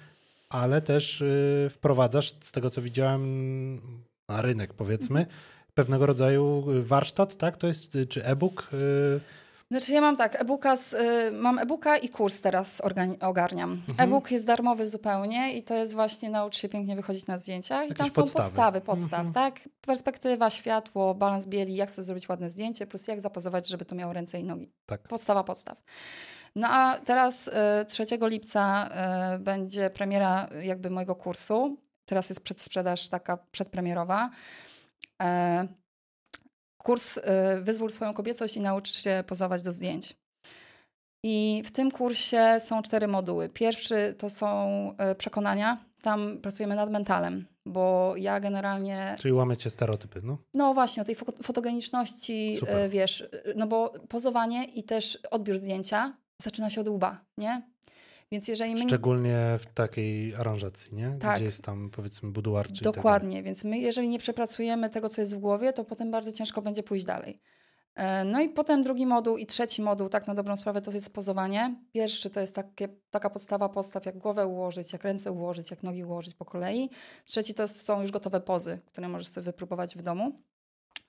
ale też yy, wprowadzasz, z tego co widziałem, na rynek powiedzmy, Mhm. pewnego rodzaju warsztat, tak? To jest, y, czy e-book? Znaczy ja mam tak, e-booka z, y, mam e-booka i kurs teraz ogarniam. Mhm. E-book jest darmowy zupełnie i to jest właśnie naucz się pięknie wychodzić na zdjęciach i Jakieś tam są podstawy. podstawy, podstaw, Mhm. tak? Perspektywa, światło, balans bieli, jak sobie zrobić ładne zdjęcie, plus jak zapozować, żeby to miało ręce i nogi. tak. Podstawa podstaw. No a teraz y, 3 lipca y, będzie premiera y, jakby mojego kursu. Teraz jest przedsprzedaż taka przedpremierowa. Kurs y, Wyzwól swoją kobiecość i naucz się pozować do zdjęć. I w tym kursie są cztery moduły. Pierwszy to są y, przekonania. Tam pracujemy nad mentalem, bo ja generalnie Czyli łamiecie stereotypy, no? no właśnie, o tej fo- fotogeniczności, Super. e, wiesz, no bo pozowanie i też odbiór zdjęcia zaczyna się od łba, nie? Więc jeżeli my... nie- Szczególnie w takiej aranżacji, nie? Tak. Gdzie jest tam powiedzmy buduar czy tak. Dokładnie, więc my jeżeli nie przepracujemy tego, co jest w głowie, to potem bardzo ciężko będzie pójść dalej. E, No i potem drugi moduł i trzeci moduł, tak na dobrą sprawę, to jest pozowanie. Pierwszy to jest takie, taka podstawa podstaw, jak głowę ułożyć, jak ręce ułożyć, jak nogi ułożyć po kolei. Trzeci to są już gotowe pozy, które możesz sobie wypróbować w domu.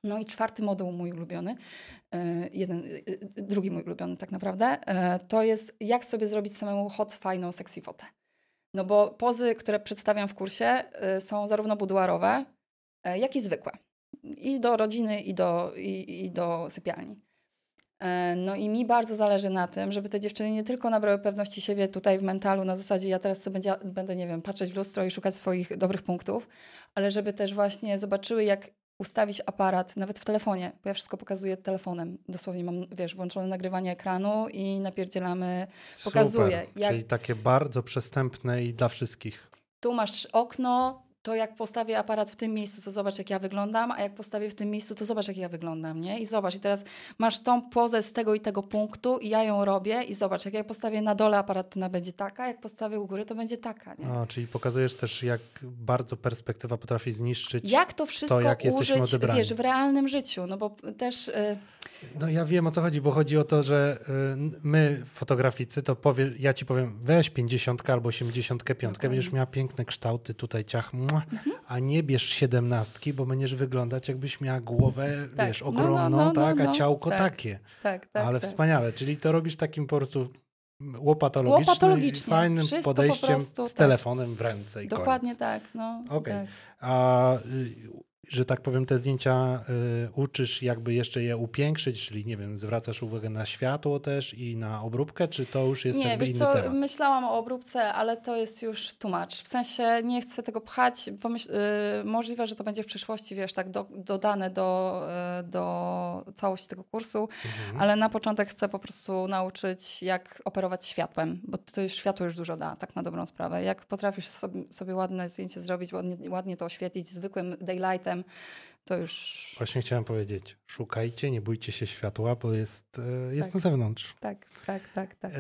No i czwarty moduł, mój ulubiony, e, jeden, e, e, drugi mój ulubiony tak naprawdę, to jest jak sobie zrobić samemu hot, fajną, sexy fotę. No bo pozy, które przedstawiam w kursie, są zarówno buduarowe, jak i zwykłe. I do rodziny, i do, i, i do sypialni. No i mi bardzo zależy na tym, żeby te dziewczyny nie tylko nabrały pewności siebie tutaj w mentalu, na zasadzie ja teraz sobie będę, nie wiem, patrzeć w lustro i szukać swoich dobrych punktów, ale żeby też właśnie zobaczyły, jak ustawić aparat, nawet w telefonie, bo ja wszystko pokazuję telefonem. Dosłownie mam, wiesz, włączone nagrywanie ekranu i napierdzielamy Pokazuje, Super. jak- Czyli takie bardzo przestępne i dla wszystkich. tu masz okno, to jak postawię aparat w tym miejscu, to zobacz, jak ja wyglądam, a jak postawię w tym miejscu, to zobacz, jak ja wyglądam, nie? I zobacz, i teraz masz tą pozę z tego i tego punktu i ja ją robię i zobacz, jak ja postawię na dole aparat, to ona będzie taka, jak postawię u góry, to będzie taka, nie? A, czyli pokazujesz też, jak bardzo perspektywa potrafi zniszczyć. Jak to wszystko jak jesteśmy użyć, wiesz, w realnym życiu, no bo też... Y, No ja wiem o co chodzi, bo chodzi o to, że y, my, fotograficy, to powie, ja ci powiem, weź 50 albo 85, Dokładnie. będziesz miała piękne kształty, tutaj ciach, mua, Mhm. a nie bierz 17, bo będziesz wyglądać jakbyś miała głowę, Tak. wiesz, No, no, ogromną, no, no, tak, a no. ciałko Tak. takie. tak, tak, Ale tak. wspaniale, czyli to robisz takim po prostu łopatologicznym, Łopatologicznie. fajnym Wszystko po podejściem prostu, z tak. telefonem w ręce i Dokładnie koniec. tak, no. Okej. tak. A y, że tak powiem, te zdjęcia y, uczysz jakby jeszcze je upiększyć, czyli nie wiem, zwracasz uwagę na światło też i na obróbkę, czy to już jest Nie, jakby wiesz co, temat? myślałam o obróbce, ale to jest już tłumacz. W sensie nie chcę tego pchać. Pomyśl, y, możliwe, że to będzie w przyszłości, wiesz, tak do, dodane do, y, do całości tego kursu, Mhm. ale na początek chcę po prostu nauczyć, jak operować światłem, bo to już światło już dużo da, tak na dobrą sprawę. Jak potrafisz sobie, sobie ładne zdjęcie zrobić, ładnie, ładnie to oświetlić zwykłym daylightem, to już Właśnie chciałem powiedzieć, szukajcie, nie bójcie się światła, bo jest, e, jest Tak. na zewnątrz. tak, tak, tak, tak. E,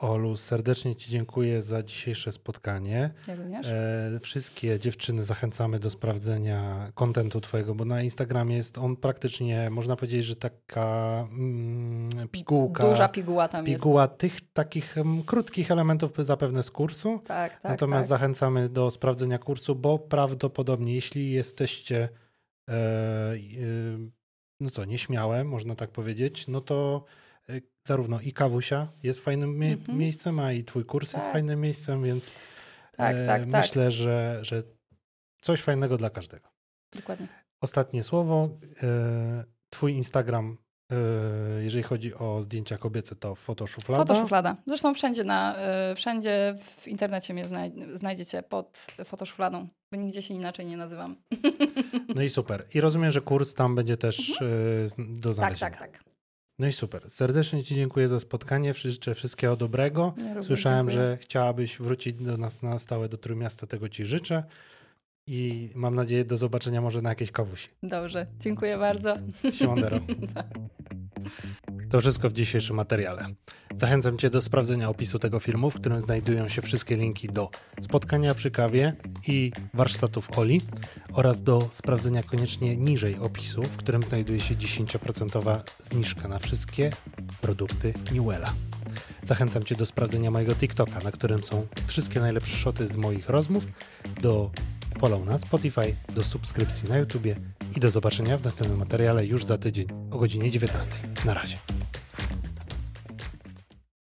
Olu, serdecznie Ci dziękuję za dzisiejsze spotkanie. Ja również. E, wszystkie dziewczyny zachęcamy do sprawdzenia kontentu Twojego, bo na Instagramie jest on praktycznie, można powiedzieć, że taka mm, pigułka. Duża piguła tam jest. piguła tych takich mm, krótkich elementów zapewne z kursu. Tak, tak, Natomiast tak. zachęcamy do sprawdzenia kursu, bo prawdopodobnie, jeśli jesteście e, e, no co, nieśmiałe, można tak powiedzieć, no to zarówno i Kawusia jest fajnym mie- Mhm. miejscem, a i twój kurs jest Tak. fajnym miejscem, więc Tak, e, tak, tak. myślę, że, że coś fajnego dla każdego. Dokładnie. Ostatnie słowo. E, twój Instagram, jeżeli chodzi o zdjęcia kobiece, to fotoszuflada. Fotoszuflada. Zresztą wszędzie, na, y, wszędzie w internecie mnie znaj znajdziecie pod fotoszufladą, bo nigdzie się inaczej nie nazywam. No i super. I rozumiem, że kurs tam będzie też z- do Mhm. Tak, znalezienia. tak, tak. No i super. Serdecznie Ci dziękuję za spotkanie. Życzę wszystkiego dobrego. Ja Słyszałem, dziękuję. że chciałabyś wrócić do nas na stałe do Trójmiasta. Tego Ci życzę. I mam nadzieję do zobaczenia może na jakiejś kawusi. Dobrze, dziękuję bardzo. Siemandero. [laughs] To wszystko w dzisiejszym materiale. Zachęcam Cię do sprawdzenia opisu tego filmu, w którym znajdują się wszystkie linki do spotkania przy kawie i warsztatów Oli oraz do sprawdzenia koniecznie niżej opisu, w którym znajduje się 10% zniżka na wszystkie produkty Newella. Zachęcam Cię do sprawdzenia mojego TikToka, na którym są wszystkie najlepsze szoty z moich rozmów, do follow na Spotify, do subskrypcji na YouTubie i do zobaczenia w następnym materiale już za tydzień o godzinie 19. Na razie.